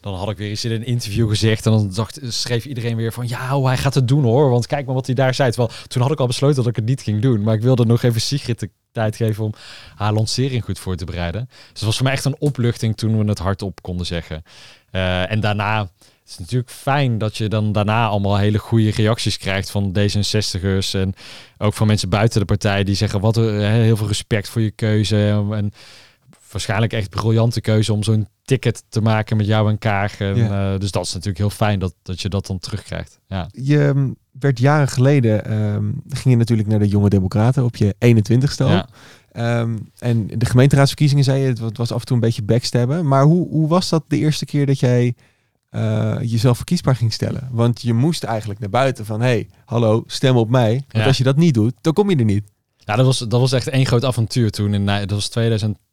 dan had ik weer eens in een interview gezegd. En dan dacht, schreef iedereen weer van ja, oh, hij gaat het doen hoor. Want kijk maar wat hij daar zei. Toen had ik al besloten dat ik het niet ging doen. Maar ik wilde nog even Sigrid de tijd geven om haar lancering goed voor te bereiden. Dus het was voor mij echt een opluchting toen we het hardop konden zeggen. Eh, en daarna het is natuurlijk fijn dat je dan daarna allemaal hele goede reacties krijgt van D66'ers en ook van mensen buiten de partij die zeggen wat hè, heel veel respect voor je keuze en waarschijnlijk echt briljante keuze om zo'n ticket te maken met jou en Kaag. En, Ja. eh, dus dat is natuurlijk heel fijn dat, dat je dat dan terugkrijgt. Ja. Je mm, werd jaren geleden, ehm, ging je natuurlijk naar de Jonge Democraten op je 21ste al. Ja. Ehm, en de gemeenteraadsverkiezingen zei je, het wa- het was af en toe een beetje backstabben. Maar hoe, hoe was dat de eerste keer dat jij eh, jezelf verkiesbaar ging stellen? Want je moest eigenlijk naar buiten van, hey, hallo, stem op mij. Want Ja. als je dat niet doet, dan kom je er niet. Ja, dat was, dat was echt één groot avontuur toen. In, Nij- dat was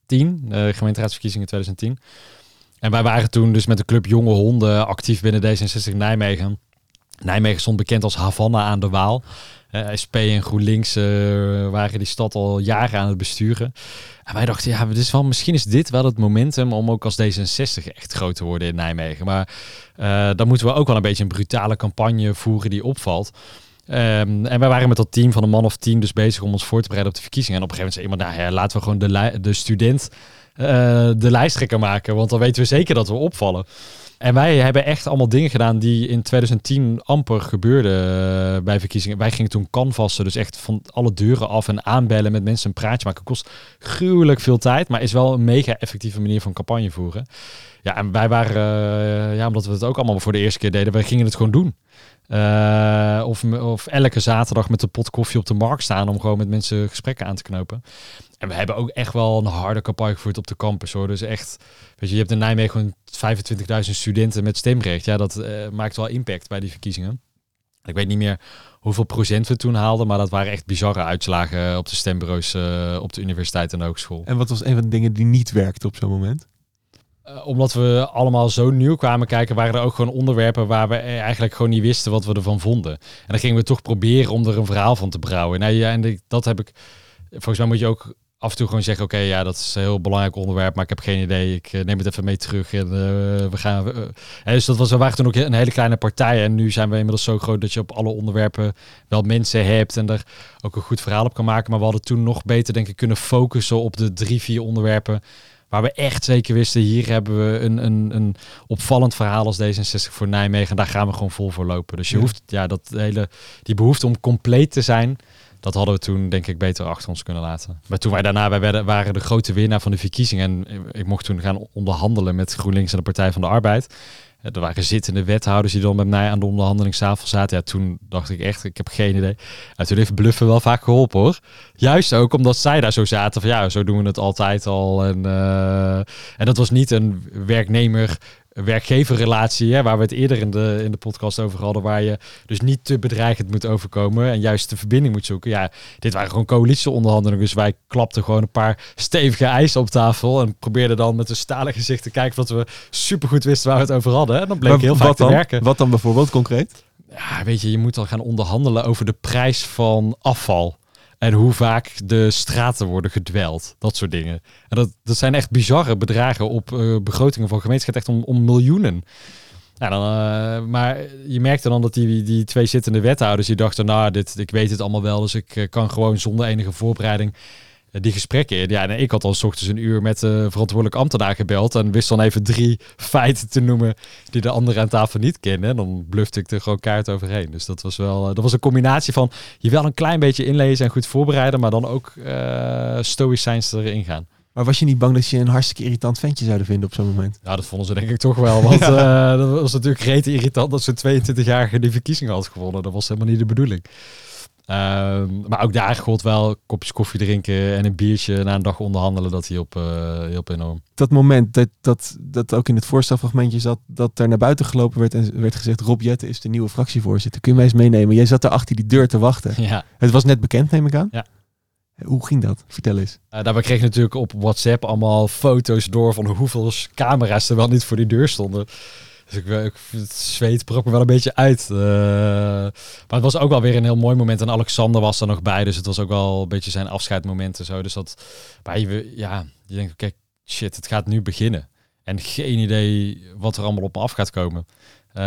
2010, de gemeenteraadsverkiezingen 2010. En wij waren toen dus met de club Jonge Honden actief binnen D66 Nijmegen. Nijmegen stond bekend als Havana aan de Waal. Eh, SP en GroenLinks eh, waren die stad al jaren aan het besturen. En wij dachten, ja, dit is wel, misschien is dit wel het momentum om ook als D66 echt groot te worden in Nijmegen. Maar eh, dan moeten we ook wel een beetje een brutale campagne voeren die opvalt. Ehm, en wij waren met dat team van een man of tien dus bezig om ons voor te bereiden op de verkiezingen. En op een gegeven moment zei iemand, nou ja, laten we gewoon de, de student eh, de lijsttrekker maken. Want dan weten we zeker dat we opvallen. En wij hebben echt allemaal dingen gedaan die in 2010 amper gebeurden eh, bij verkiezingen. Wij gingen toen canvassen, dus echt van alle deuren af en aanbellen met mensen een praatje maken. Kost gruwelijk veel tijd, maar is wel een mega effectieve manier van campagne voeren. Ja, en wij waren, eh, ja, omdat we het ook allemaal voor de eerste keer deden, wij gingen het gewoon doen. Uh, of, of elke zaterdag met een pot koffie op de markt staan om gewoon met mensen gesprekken aan te knopen. En we hebben ook echt wel een harde campagne gevoerd op de campus hoor. Dus echt, weet je, je hebt in Nijmegen gewoon 25.000 studenten met stemrecht. Ja, dat uh, maakt wel impact bij die verkiezingen. Ik weet niet meer hoeveel procent we toen haalden, maar dat waren echt bizarre uitslagen op de stembureaus op de universiteit en de hogeschool. En wat was een van de dingen die niet werkte op zo'n moment? Uh, omdat we allemaal zo nieuw kwamen kijken, waren er ook gewoon onderwerpen waar we eigenlijk gewoon niet wisten wat we ervan vonden. En dan gingen we toch proberen om er een verhaal van te brouwen. Nou ja, en dat heb ik. Volgens mij moet je ook af en toe gewoon zeggen: Oké, ja, dat is een heel belangrijk onderwerp, maar ik heb geen idee. Ik uh, neem het even mee terug en we gaan. Dus dat was, we waren toen ook een hele kleine partij. En nu zijn we inmiddels zo groot dat je op alle onderwerpen wel mensen hebt en er ook een goed verhaal op kan maken. Maar we hadden toen nog beter, denk ik, kunnen focussen op de drie, vier onderwerpen Waar we echt zeker wisten, hier hebben we een, een, een opvallend verhaal als D66 voor Nijmegen. En daar gaan we gewoon vol voor lopen. Dus je ja. hoeft, ja, dat hele, die behoefte om compleet te zijn, dat hadden we toen denk ik beter achter ons kunnen laten. Maar toen wij daarna, wij werden, waren de grote winnaar van de verkiezingen. En ik mocht toen gaan onderhandelen met GroenLinks en de Partij van de Arbeid. Er waren zittende wethouders die dan met mij aan de onderhandelingstafel zaten. Ja, toen dacht ik echt, ik heb geen idee. En toen heeft bluffen wel vaak geholpen hoor. Juist ook omdat zij daar zo zaten van ja, zo doen we het altijd al. En, uh, en dat was niet een werknemer werkgeverrelatie, hè, waar we het eerder in de, in de podcast over hadden, waar je dus niet te bedreigend moet overkomen en juist de verbinding moet zoeken. Ja, dit waren gewoon coalitieonderhandelingen, dus wij klapten gewoon een paar stevige eisen op tafel en probeerden dan met een stalen gezicht te kijken dat we supergoed wisten waar we het over hadden. En dan bleek Maar heel vaak wat te dan? werken. Wat dan bijvoorbeeld concreet? Ja, weet je, je moet dan gaan onderhandelen over de prijs van afval. En hoe vaak de straten worden gedweld. Dat soort dingen. En dat, dat zijn echt bizarre bedragen op eh, begrotingen van gaat echt om, om miljoenen. Ja, dan, eh, maar je merkte dan dat die, die twee zittende wethouders... die dachten, nou, dit, ik weet het allemaal wel... dus ik eh, kan gewoon zonder enige voorbereiding die gesprekken in. Ja, en ik had al 's ochtends een uur met de verantwoordelijk ambtenaar gebeld en wist dan even drie feiten te noemen die de anderen aan tafel niet kennen. En dan blufte ik er gewoon kaart overheen. Dus dat was wel, eh, dat was een combinatie van je wel een klein beetje inlezen en goed voorbereiden, maar dan ook uh, stoïcijns erin gaan. Maar was je niet bang dat je een hartstikke irritant ventje zouden vinden op zo'n moment? Ja, dat vonden ze denk ik toch wel. Want ja. dat was natuurlijk rete irritant dat zo'n 22-jarige die verkiezingen had gewonnen. Dat was helemaal niet de bedoeling. Um, maar ook daar gold wel kopjes koffie drinken en een biertje na een dag onderhandelen. Dat hielp, uh, hielp enorm. Dat moment dat, dat, dat ook in het voorstelfragmentje zat, dat er naar buiten gelopen werd en werd gezegd: Rob Jette is de nieuwe fractievoorzitter. Kun je mij eens meenemen? Jij zat daar achter die deur te wachten. Ja. Het was net bekend, neem ik aan. Ja. Hoe ging dat? Vertel eens. Uh, daarbij kreeg ik natuurlijk op WhatsApp allemaal foto's door van hoeveel camera's er wel niet voor die deur stonden. Dus ik, ik het zweet brok wel een beetje uit. Uh, maar het was ook wel weer een heel mooi moment. En Alexander was er nog bij. Dus het was ook wel een beetje zijn afscheidmoment en zo. Dus dat, maar je, ja, je denkt, kijk, shit, het gaat nu beginnen. En geen idee wat er allemaal op me af gaat komen. Uh,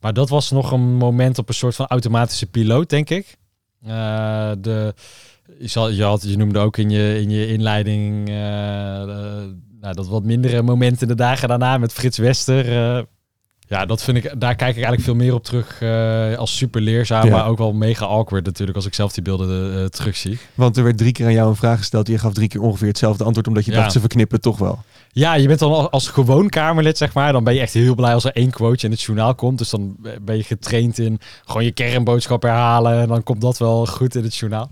maar dat was nog een moment op een soort van automatische piloot, denk ik. Uh, de, je, had, je noemde ook in je, in je inleiding de, nou, dat wat mindere momenten in de dagen daarna met Frits Wester. Uh, ja, dat vind ik, daar kijk ik eigenlijk veel meer op terug uh, als super leerzaam, ja. maar ook wel mega awkward natuurlijk als ik zelf die beelden uh, terugzie. Want er werd drie keer aan jou een vraag gesteld, je gaf drie keer ongeveer hetzelfde antwoord, omdat je ja. dacht ze verknippen toch wel. Ja, je bent dan als gewoon Kamerlid, zeg maar. Dan ben je echt heel blij als er één quoteje in het journaal komt. Dus dan ben je getraind in gewoon je kernboodschap herhalen. En dan komt dat wel goed in het journaal.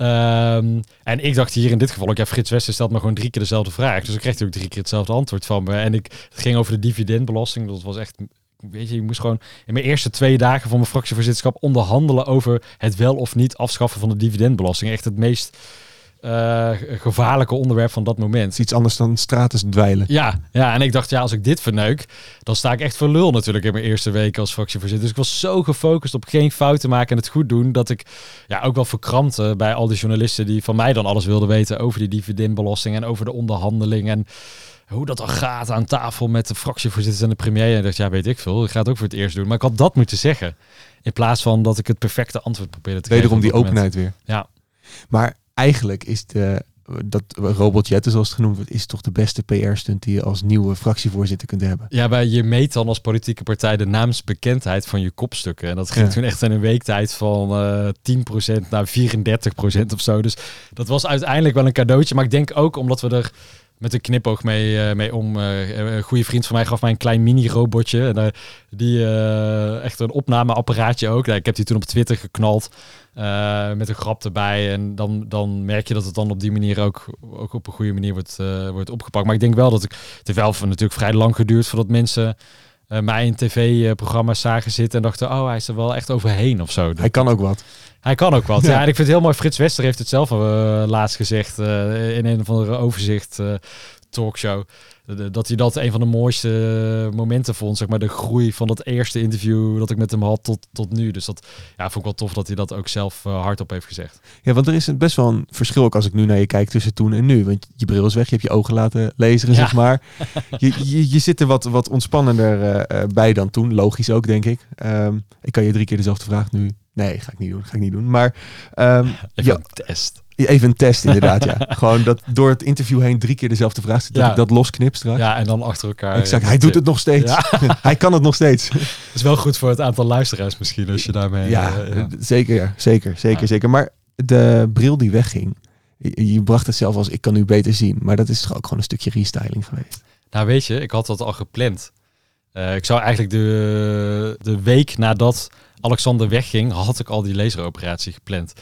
Um, en ik dacht hier in dit geval ook, ja, Frits Wester stelt me gewoon drie keer dezelfde vraag. Dus ik kreeg natuurlijk drie keer hetzelfde antwoord van me. En ik, het ging over de dividendbelasting. Dat was echt, weet je, je moest gewoon in mijn eerste twee dagen van mijn fractievoorzitterschap onderhandelen over het wel of niet afschaffen van de dividendbelasting. Echt het meest uh, gevaarlijke onderwerp van dat moment. Iets anders dan straten dweilen. Ja, ja, en ik dacht, ja, als ik dit verneuk, dan sta ik echt voor lul natuurlijk in mijn eerste week als fractievoorzitter. Dus ik was zo gefocust op geen fouten maken en het goed doen, dat ik ja, ook wel verkrampte bij al die journalisten die van mij dan alles wilden weten over die dividendbelasting en over de onderhandeling en hoe dat dan gaat aan tafel met de fractievoorzitters en de premier. En ik dacht, ja, weet ik veel, ik ga het ook voor het eerst doen. Maar ik had dat moeten zeggen, in plaats van dat ik het perfecte antwoord probeerde te Wederom geven. die openheid weer. Ja. Maar eigenlijk is de dat Robot Jetten, zoals het genoemd wordt, is toch de beste PR-stunt die je als nieuwe fractievoorzitter kunt hebben. Ja, bij je meet dan als politieke partij de naamsbekendheid van je kopstukken. En dat ging Ja. toen echt in een week tijd van eh 10% naar 34% of zo. Dus dat was uiteindelijk wel een cadeautje. Maar ik denk ook omdat we er met een knipoog mee, eh, mee om. eh, een goede vriend van mij gaf mij een klein mini-robotje. En eh, die eh, echt een opnameapparaatje ook. Ik heb die toen op Twitter geknald. met een grap erbij. En dan, dan merk je dat het dan op die manier ook, ook op een goede manier wordt, wordt opgepakt. Maar ik denk wel dat ik. Het heeft wel natuurlijk vrij lang geduurd voordat mensen eh, mij in tv-programma's zagen zitten en dachten: oh, hij is er wel echt overheen of zo. Hij kan ook wat. Hij kan ook wat. Ja. Ja, en ik vind het heel mooi. Frits Wester heeft het zelf eh, laatst gezegd eh, in een of andere overzicht talkshow. Dat hij dat een van de mooiste momenten vond. Zeg maar de groei van dat eerste interview dat ik met hem had tot, tot nu. Dus dat ja, vond ik wel tof dat hij dat ook zelf eh, hardop heeft gezegd. Ja, want er is best wel een verschil ook als ik nu naar je kijk tussen toen en nu. Want je bril is weg, je hebt je ogen laten lezen, Ja. zeg maar. Je, je, je zit er wat, wat ontspannender eh, eh, bij dan toen. Logisch ook, denk ik. Ehm, ik kan je drie keer dezelfde vraag nu... Nee, ga ik niet doen. Ga ik niet doen. Maar Even ja, een test. Even een test inderdaad, ja. Gewoon dat door het interview heen drie keer dezelfde vraag zit. Dat Ja. ik dat losknip straks. Ja, en dan achter elkaar. Exact, hij doet het nog steeds. Hij kan het nog steeds. dat is wel goed voor het aantal luisteraars misschien als je daarmee... Ja, eh, zeker, zeker, zeker, zeker. Maar de bril die wegging, je, je bracht het zelf als ik kan nu beter zien. Maar dat is toch ook gewoon een stukje restyling geweest. Nou weet je, ik had dat al gepland. Eh, ik zou eigenlijk de, de week nadat Alexander wegging, had ik al die laseroperatie gepland.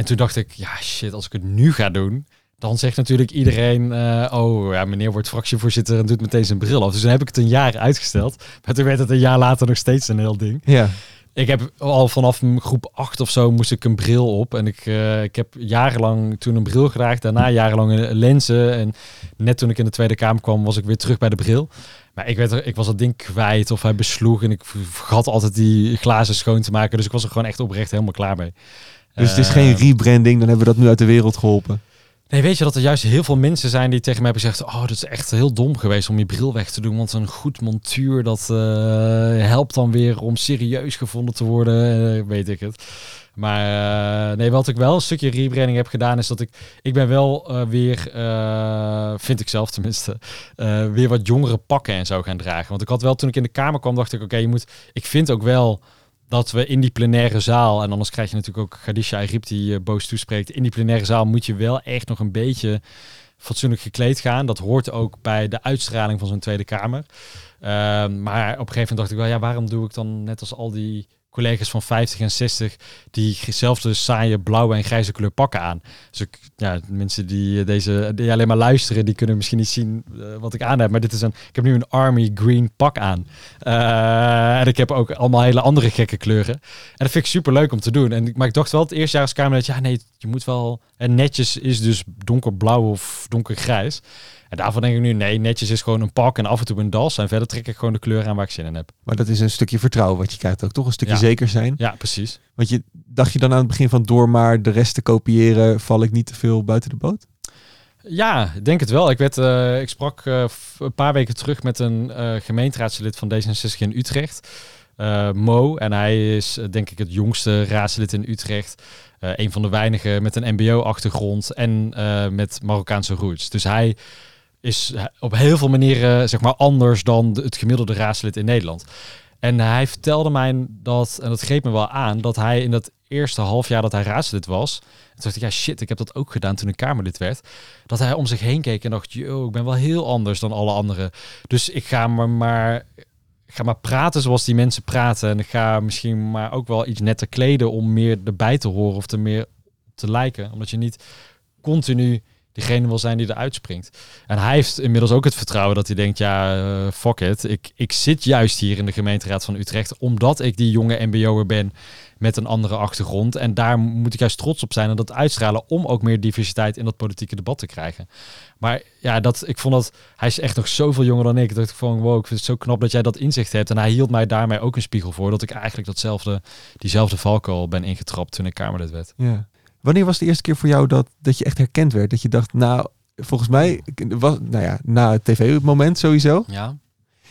En toen dacht ik, ja shit, als ik het nu ga doen, dan zegt natuurlijk iedereen, eh, oh ja, meneer wordt fractievoorzitter en doet meteen zijn bril af. Dus dan heb ik het een jaar uitgesteld. Maar toen werd het een jaar later nog steeds een heel ding. Ja, Ik heb al vanaf groep 8 of zo moest ik een bril op. En ik, eh, ik heb jarenlang toen een bril gedragen. Daarna jarenlang lenzen. En net toen ik in de Tweede Kamer kwam, was ik weer terug bij de bril. Maar ik, werd er, ik was dat ding kwijt of hij besloeg. En ik vergat altijd die glazen schoon te maken. Dus ik was er gewoon echt oprecht helemaal klaar mee. Dus het is geen rebranding, dan hebben we dat nu uit de wereld geholpen. Nee, weet je dat er juist heel veel mensen zijn die tegen mij hebben gezegd... oh, dat is echt heel dom geweest om je bril weg te doen. Want een goed montuur, dat eh, helpt dan weer om serieus gevonden te worden. eh, weet ik het. Maar eh, nee, wat ik wel een stukje rebranding heb gedaan... is dat ik... Ik ben wel weer, vind ik zelf tenminste... weer wat jongere pakken en zo gaan dragen. Want ik had wel, toen ik in de kamer kwam, dacht ik... oké, je moet... Ik vind ook wel dat we in die plenaire zaal, en anders krijg je natuurlijk ook Khadija Arip die eh, boos toespreekt, in die plenaire zaal moet je wel echt nog een beetje fatsoenlijk gekleed gaan. Dat hoort ook bij de uitstraling van zo'n Tweede Kamer. Ehm, maar op een gegeven moment dacht ik wel, ja, waarom doe ik dan net als al die collega's van 50 en 60 diezelfde saaie blauwe en grijze kleur pakken aan. Dus ik, ja, mensen die eh, deze die alleen maar luisteren, die kunnen misschien niet zien eh, wat ik aan heb. Maar dit is een, ik heb nu een army green pak aan. Eh, en ik heb ook allemaal hele andere gekke kleuren. En dat vind ik super leuk om te doen. En, maar ik dacht wel het eerste jaar als Kamerlid, ja nee, je moet wel... En netjes is dus donkerblauw of donkergrijs. En daarvan denk ik nu, nee, netjes is gewoon een pak en af en toe een das. En verder trek ik gewoon de kleur aan waar ik zin in heb. Maar dat is een stukje vertrouwen wat je krijgt ook. Toch een stukje Ja. zeker zijn. Ja, precies. Want je dacht je dan aan het begin van door maar de rest te kopiëren, val ik niet te veel buiten de boot? Ja, denk het wel. Ik, werd, eh, ik sprak eh, een paar weken terug met een eh, gemeenteraadslid van D66 in Utrecht. Mo. En hij is denk ik het jongste raadslid in Utrecht. Een van de weinigen met een mbo-achtergrond en met Marokkaanse roots. Dus hij is op heel veel manieren zeg maar anders dan het gemiddelde raadslid in Nederland. En hij vertelde mij dat, en dat greep me wel aan, dat hij in dat eerste half jaar dat hij raadslid was, toen dacht ik, ja shit, ik heb dat ook gedaan toen ik Kamerlid werd, dat hij om zich heen keek en dacht, yo, ik ben wel heel anders dan alle anderen. Dus ik ga maar, maar, ga maar praten zoals die mensen praten en ik ga misschien maar ook wel iets netter kleden om meer erbij te horen of er meer te lijken, omdat je niet continu degene wil zijn die eruit springt. En hij heeft inmiddels ook het vertrouwen dat hij denkt, ja, eh, fuck it. Ik, ik zit juist hier in de gemeenteraad van Utrecht omdat ik die jonge mbo'er ben met een andere achtergrond. En daar moet ik juist trots op zijn en dat uitstralen om ook meer diversiteit in dat politieke debat te krijgen. Maar ja, dat, ik vond dat, hij is echt nog zoveel jonger dan ik. Dat ik van, wow, ik vind het zo knap dat jij dat inzicht hebt. En hij hield mij daarmee ook een spiegel voor dat ik eigenlijk datzelfde, diezelfde valkuil ben ingetrapt toen ik Kamerlid werd. Ja. Wanneer was de eerste keer voor jou dat, dat je echt herkend werd? Dat je dacht, nou, volgens mij, was, nou ja, na het tv-moment sowieso. Ja.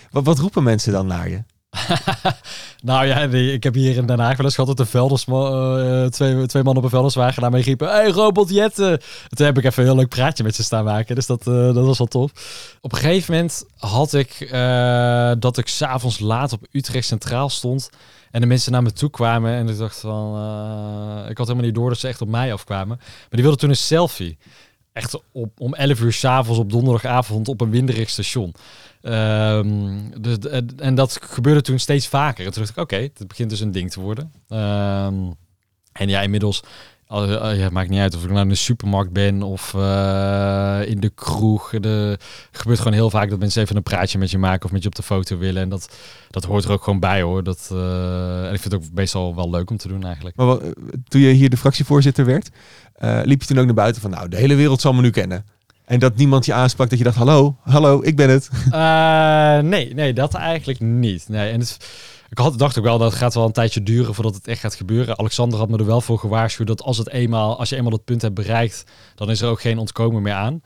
Wat, wat roepen mensen dan naar je? nou ja, nee, ik heb hier in Den Haag wel eens gehad dat de velders, uh, twee, twee mannen op een velderswagen naar mij riepen, hey robot Jette. Toen heb ik even een heel leuk praatje met ze staan maken, dus dat, uh, dat was wel tof. Op een gegeven moment had ik uh, dat ik s'avonds laat op Utrecht Centraal stond en de mensen naar me toe kwamen en ik dacht van, ik had helemaal niet door dat ze echt op mij afkwamen. Maar die wilden toen een selfie. Echt op, om 11 uur s'avonds op donderdagavond op een winderig station. Um, dus, en dat gebeurde toen steeds vaker. En toen dacht ik, oké, het begint dus een ding te worden. Um, en ja, inmiddels, ja, het maakt niet uit of ik nou in de supermarkt ben of uh, in de kroeg. De, gebeurt gewoon heel vaak dat mensen even een praatje met je maken of met je op de foto willen. En dat, dat hoort er ook gewoon bij hoor. Dat, uh, en ik vind het ook meestal wel leuk om te doen eigenlijk. Maar wat, toen je hier de fractievoorzitter werd, liep je toen ook naar buiten van, nou, de hele wereld zal me nu kennen. En dat niemand je aansprak dat je dacht, hallo, hallo, ik ben het. Nee, nee, dat eigenlijk niet. Nee, en het, ik had, dacht ook wel dat het gaat wel een tijdje duren voordat het echt gaat gebeuren. Alexander had me er wel voor gewaarschuwd dat als, het eenmaal, als je eenmaal dat punt hebt bereikt, dan is er ook geen ontkomen meer aan.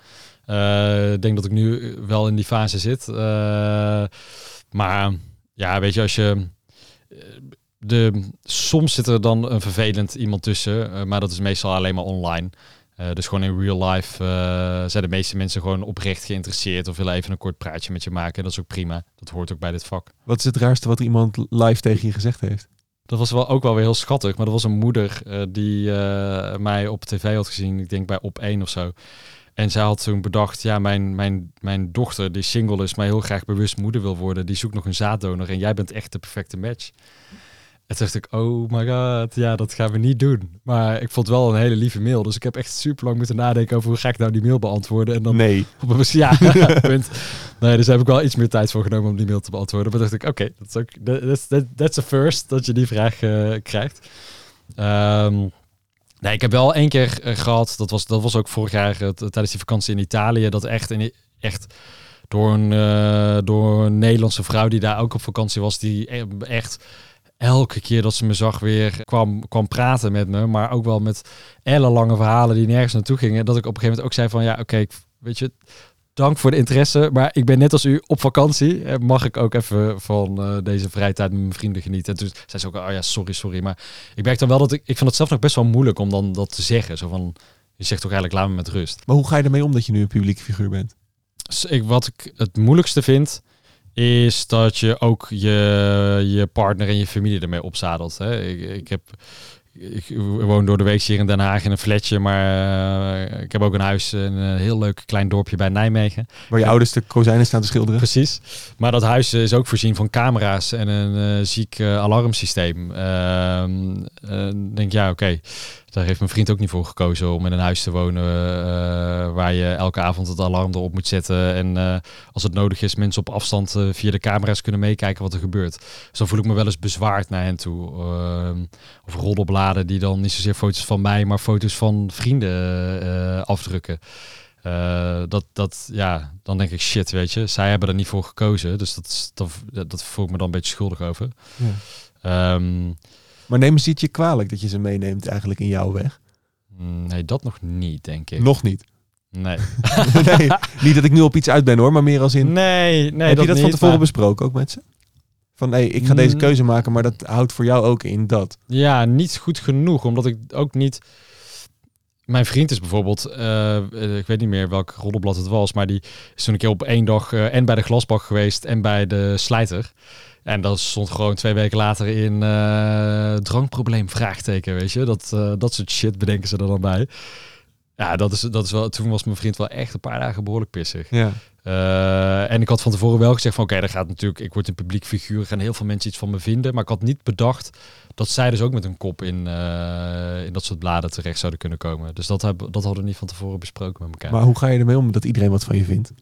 Uh, ik denk dat ik nu wel in die fase zit. Uh, maar ja, weet je, als je... De, soms zit er dan een vervelend iemand tussen, maar dat is meestal alleen maar online. Uh, dus gewoon in real life uh, zijn de meeste mensen gewoon oprecht geïnteresseerd of willen even een kort praatje met je maken. Dat is ook prima. Dat hoort ook bij dit vak. Wat is het raarste wat iemand live tegen je gezegd heeft? Dat was wel ook wel weer heel schattig. Maar dat was een moeder uh, die mij op tv had gezien. Ik denk bij op 1 of zo. En zij had toen bedacht, ja, mijn, mijn, mijn dochter die single is, maar heel graag bewust moeder wil worden, die zoekt nog een zaaddonor en jij bent echt de perfecte match. En toen dacht ik, oh my god, ja, dat gaan we niet doen. Maar ik vond wel een hele lieve mail. Dus ik heb echt super lang moeten nadenken over hoe ga ik nou die mail beantwoorden. En dan nee. Ja, punt. Nee, dus heb ik wel iets meer tijd voor genomen om die mail te beantwoorden. Maar dacht ik, oké, dat is ook, that's, that, that's a first, dat je die vraag uh, krijgt. Um, nee, ik heb wel één keer uh, gehad, dat was, dat was ook vorig jaar uh, tijdens die vakantie in Italië, dat echt, in, echt door een, door een Nederlandse vrouw die daar ook op vakantie was, die echt elke keer dat ze me zag weer kwam, kwam praten met me. Maar ook wel met ellenlange verhalen die nergens naartoe gingen. Dat ik op een gegeven moment ook zei van ja, oké, weet je, dank voor de interesse. Maar ik ben net als u op vakantie. En mag ik ook even van uh, deze vrije tijd met mijn vrienden genieten. En toen zei ze ook, oh ja, sorry, sorry. Maar ik merk dan wel dat ik, ik vind het zelf nog best wel moeilijk om dan dat te zeggen. Zo van, je zegt toch eigenlijk, laat me met rust. Maar hoe ga je ermee om dat je nu een publieke figuur bent? Dus ik, wat ik het moeilijkste vind, is dat je ook je, je partner en je familie ermee opzadelt. Hè? Ik, ik heb ik woon door de week hier in Den Haag in een flatje, maar uh, ik heb ook een huis in een heel leuk klein dorpje bij Nijmegen. Waar je ouders de kozijnen staan te schilderen. Precies. Maar dat huis is ook voorzien van camera's en een uh, ziek uh, alarmsysteem. Ehm, denk ja, oké. Daar heeft mijn vriend ook niet voor gekozen om in een huis te wonen uh, waar je elke avond het alarm erop moet zetten. En uh, als het nodig is, mensen op afstand uh, via de camera's kunnen meekijken wat er gebeurt. Dus dan voel ik me wel eens bezwaard naar hen toe. Ehm, of roddelbladen die dan niet zozeer foto's van mij, maar foto's van vrienden afdrukken. dat, dat, ja, dan denk ik shit, weet je. Zij hebben er niet voor gekozen. Dus dat, dat, dat voel ik me dan een beetje schuldig over. Ja. Um, maar nemen ze het je kwalijk dat je ze meeneemt eigenlijk in jouw weg? Mm, nee, dat nog niet, denk ik. Nog niet? Nee. nee. Niet dat ik nu op iets uit ben hoor, maar meer als in... Nee, nee Heb dat je dat niet, van tevoren besproken ook met ze? Van nee, ik ga deze Mm. keuze maken, maar dat houdt voor jou ook in dat. Ja, niet goed genoeg, omdat ik ook niet... Mijn vriend is bijvoorbeeld, uh, ik weet niet meer welk roddelblad het was, maar die is toen een keer op één dag uh, en bij de glasbak geweest en bij de slijter. En dat stond gewoon twee weken later in uh, drankprobleem, vraagteken, weet je. Dat, uh, dat soort shit bedenken ze er dan bij. Ja, dat is, dat is wel, toen was mijn vriend wel echt een paar dagen behoorlijk pissig. Ja. Uh, en ik had van tevoren wel gezegd van oké, okay, daar gaat natuurlijk, ik word een publiek figuur, er gaan heel veel mensen iets van me vinden. Maar ik had niet bedacht dat zij dus ook met een kop in, uh, in dat soort bladen terecht zouden kunnen komen. Dus dat, heb, dat hadden we niet van tevoren besproken met elkaar. Maar hoe ga je ermee om dat iedereen wat van je vindt?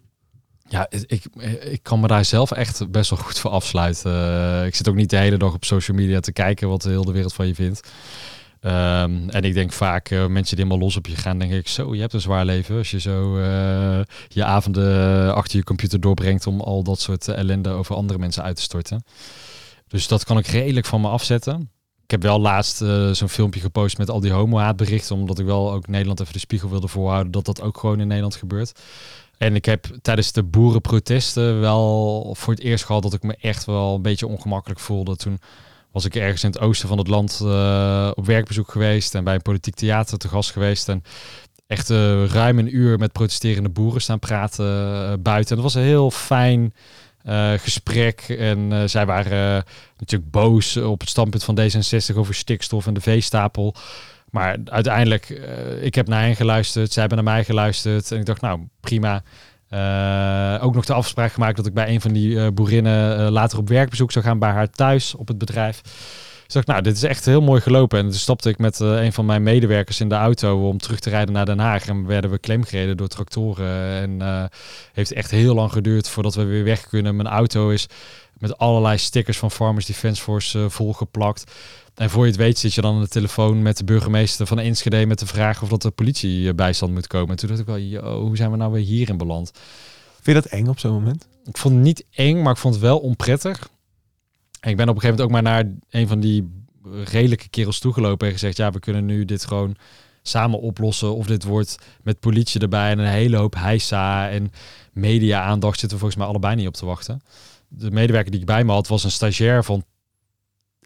Ja, ik, ik kan me daar zelf echt best wel goed voor afsluiten. Uh, ik zit ook niet de hele dag op social media te kijken wat de hele wereld van je vindt. Um, en ik denk vaak, uh, mensen die helemaal los op je gaan, denk ik, zo, je hebt een zwaar leven. Als je zo uh, je avonden achter je computer doorbrengt om al dat soort ellende over andere mensen uit te storten. Dus dat kan ik redelijk van me afzetten. Ik heb wel laatst zo'n filmpje gepost met al die homo-haatberichten, omdat ik wel ook Nederland even de spiegel wilde voorhouden dat dat ook gewoon in Nederland gebeurt. En ik heb tijdens de boerenprotesten wel voor het eerst gehad dat ik me echt wel een beetje ongemakkelijk voelde. Toen was ik ergens in het oosten van het land uh, op werkbezoek geweest en bij een politiek theater te gast geweest. En echt uh, ruim een uur met protesterende boeren staan praten uh, buiten. En dat was een heel fijn gesprek. En zij waren natuurlijk boos op het standpunt van D66 over stikstof en de veestapel. Maar uiteindelijk, uh, ik heb naar hen geluisterd, zij hebben naar mij geluisterd. En ik dacht, nou prima. Uh, ook nog de afspraak gemaakt dat ik bij een van die uh, boerinnen later op werkbezoek zou gaan bij haar thuis op het bedrijf. Dus dacht, nou, dit is echt heel mooi gelopen. En toen stapte ik met een van mijn medewerkers in de auto om terug te rijden naar Den Haag. En werden we klemgereden door tractoren. En heeft echt heel lang geduurd voordat we weer weg kunnen. Mijn auto is met allerlei stickers van Farmers Defence Force volgeplakt. En voor je het weet zit je dan aan de telefoon met de burgemeester van Enschede met de vraag of dat de politie bijstand moet komen. En toen dacht ik wel, yo, hoe zijn we nou weer hierin beland? Vind je dat eng op zo'n moment? Ik vond het niet eng, maar ik vond het wel onprettig. En ik ben op een gegeven moment ook maar naar een van die redelijke kerels toegelopen en gezegd, ja, we kunnen nu dit gewoon samen oplossen. Of dit wordt met politie erbij en een hele hoop heisa en media-aandacht zitten we volgens mij allebei niet op te wachten. De medewerker die ik bij me had was een stagiair van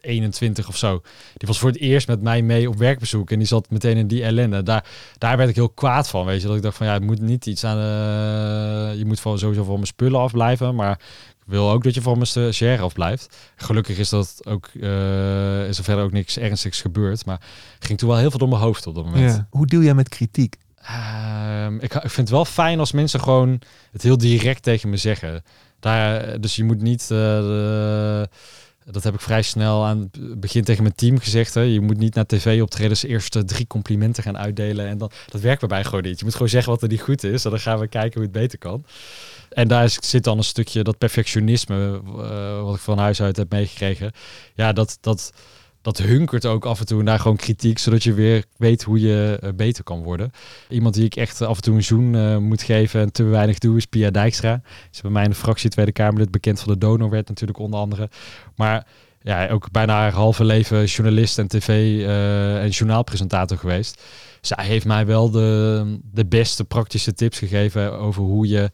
21 of zo. Die was voor het eerst met mij mee op werkbezoek. En die zat meteen in die ellende. Daar, daar werd ik heel kwaad van. Weet je, dat ik dacht van ja, het moet niet iets aan. Uh, je moet van, sowieso van mijn spullen afblijven. Maar ik wil ook dat je van mijn stagiaire afblijft. Gelukkig is dat ook. Uh, is er verder ook niks ernstigs gebeurd. Maar ging toen wel heel veel door mijn hoofd op dat moment. Ja. Hoe deal jij met kritiek? Uh, ik, ik vind het wel fijn als mensen gewoon het heel direct tegen me zeggen. Daar, dus je moet niet. Uh, de, dat heb ik vrij snel aan het begin tegen mijn team gezegd. Hè. Je moet niet naar tv optredens eerst drie complimenten gaan uitdelen. En dan, dat werkt bij mij gewoon niet. Je moet gewoon zeggen wat er niet goed is. En dan gaan we kijken hoe het beter kan. En daar zit dan een stukje dat perfectionisme, uh, wat ik van huis uit heb meegekregen. Ja, dat, dat, dat hunkert ook af en toe naar gewoon kritiek, zodat je weer weet hoe je uh, beter kan worden. Iemand die ik echt af en toe een zoen uh, moet geven en te weinig doe, is Pia Dijkstra. Is bij mij in de fractie Tweede Kamerlid bekend van de donorwet natuurlijk onder andere. Maar ja, ook bijna haar halve leven journalist en tv uh, en journaalpresentator geweest. Zij heeft mij wel de, de beste praktische tips gegeven over hoe je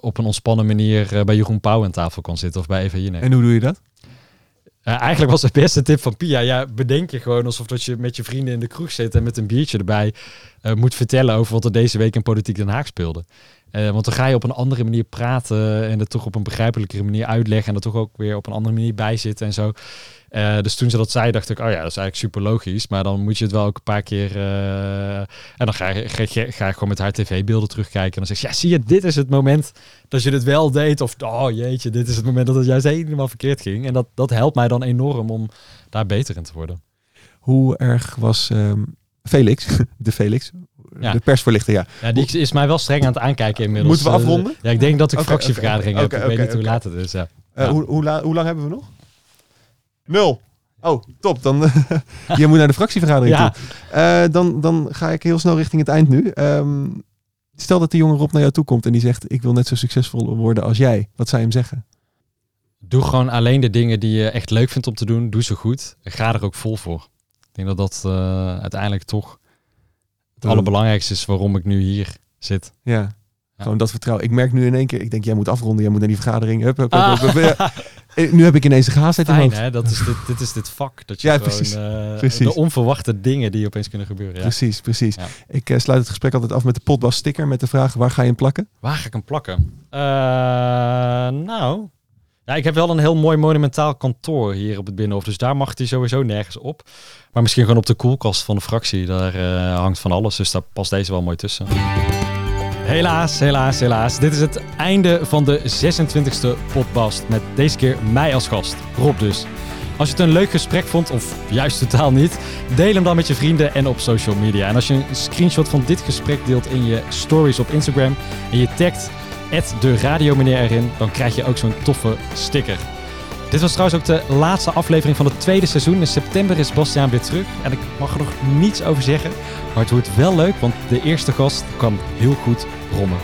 op een ontspannen manier bij Jeroen Pauw aan tafel kan zitten of bij Eva Jinek. En hoe doe je dat? Uh, eigenlijk was het beste tip van Pia. Ja, bedenk je gewoon alsof dat je met je vrienden in de kroeg zit en met een biertje erbij uh, moet vertellen over wat er deze week in Politiek Den Haag speelde. Uh, want dan ga je op een andere manier praten en het toch op een begrijpelijkere manier uitleggen en er toch ook weer op een andere manier bij zitten en zo. Uh, dus toen ze dat zei, dacht ik, oh ja, dat is eigenlijk super logisch. Maar dan moet je het wel ook een paar keer. Uh, en dan ga ga, ga je gewoon met haar tv-beelden terugkijken. En dan zeg je, ja, zie je, dit is het moment dat je het wel deed. Of, oh jeetje, dit is het moment dat het juist helemaal verkeerd ging. En dat, dat helpt mij dan enorm om daar beter in te worden. Hoe erg was um, Felix, de Felix, ja. de persvoorlichter, ja. Ja, die is mij wel streng aan het aankijken inmiddels. Moeten we afronden? Uh, ja, ik denk dat ik okay, fractievergadering okay, heb. ik weet niet hoe laat het is, ja. Hoe, hoe, hoe lang hebben we nog? Nul. Oh, top. Dan je moet naar de fractievergadering ja. toe. Uh, dan, dan ga ik heel snel richting het eind nu. Um, stel dat de jonge Rob naar jou toe komt en die zegt: Ik wil net zo succesvol worden als jij. Wat zou je hem zeggen? Doe gewoon alleen de dingen die je echt leuk vindt om te doen. Doe ze goed. Ga er ook vol voor. Ik denk dat dat uh, uiteindelijk toch het allerbelangrijkste is waarom ik nu hier zit. Ja. Gewoon dat vertrouwen. Ik merk nu in één keer, ik denk, jij moet afronden, jij moet naar die vergadering. Hup, hup, hup, hup, ah. Eh, nu heb ik ineens de gehaastheid Fijn, hè? Dat is dit, dit is dit vak. Dat je ja, precies, gewoon, uh, de onverwachte dingen die opeens kunnen gebeuren. Ja. Precies, precies. Ik uh, sluit het gesprek altijd af met de potbas sticker met de vraag, waar ga je hem plakken? Waar ga ik hem plakken? Uh, nou, ja, ik heb wel een heel mooi monumentaal kantoor hier op het Binnenhof. Dus daar mag hij sowieso nergens op. Maar misschien gewoon op de koelkast van de fractie. Daar hangt van alles. Dus daar past deze wel mooi tussen. Helaas, helaas, helaas. Dit is het einde van de 26e podcast. Met deze keer mij als gast. Rob dus. Als je het een leuk gesprek vond, of juist totaal niet, deel hem dan met je vrienden en op social media. En als je een screenshot van dit gesprek deelt in je stories op Instagram en je tagt de radiomeneer erin, dan krijg je ook zo'n toffe sticker. Dit was trouwens ook de laatste aflevering van het tweede seizoen. In september is Bastiaan weer terug. En ik mag er nog niets over zeggen. Maar het wordt wel leuk, want de eerste gast kan heel goed rommen.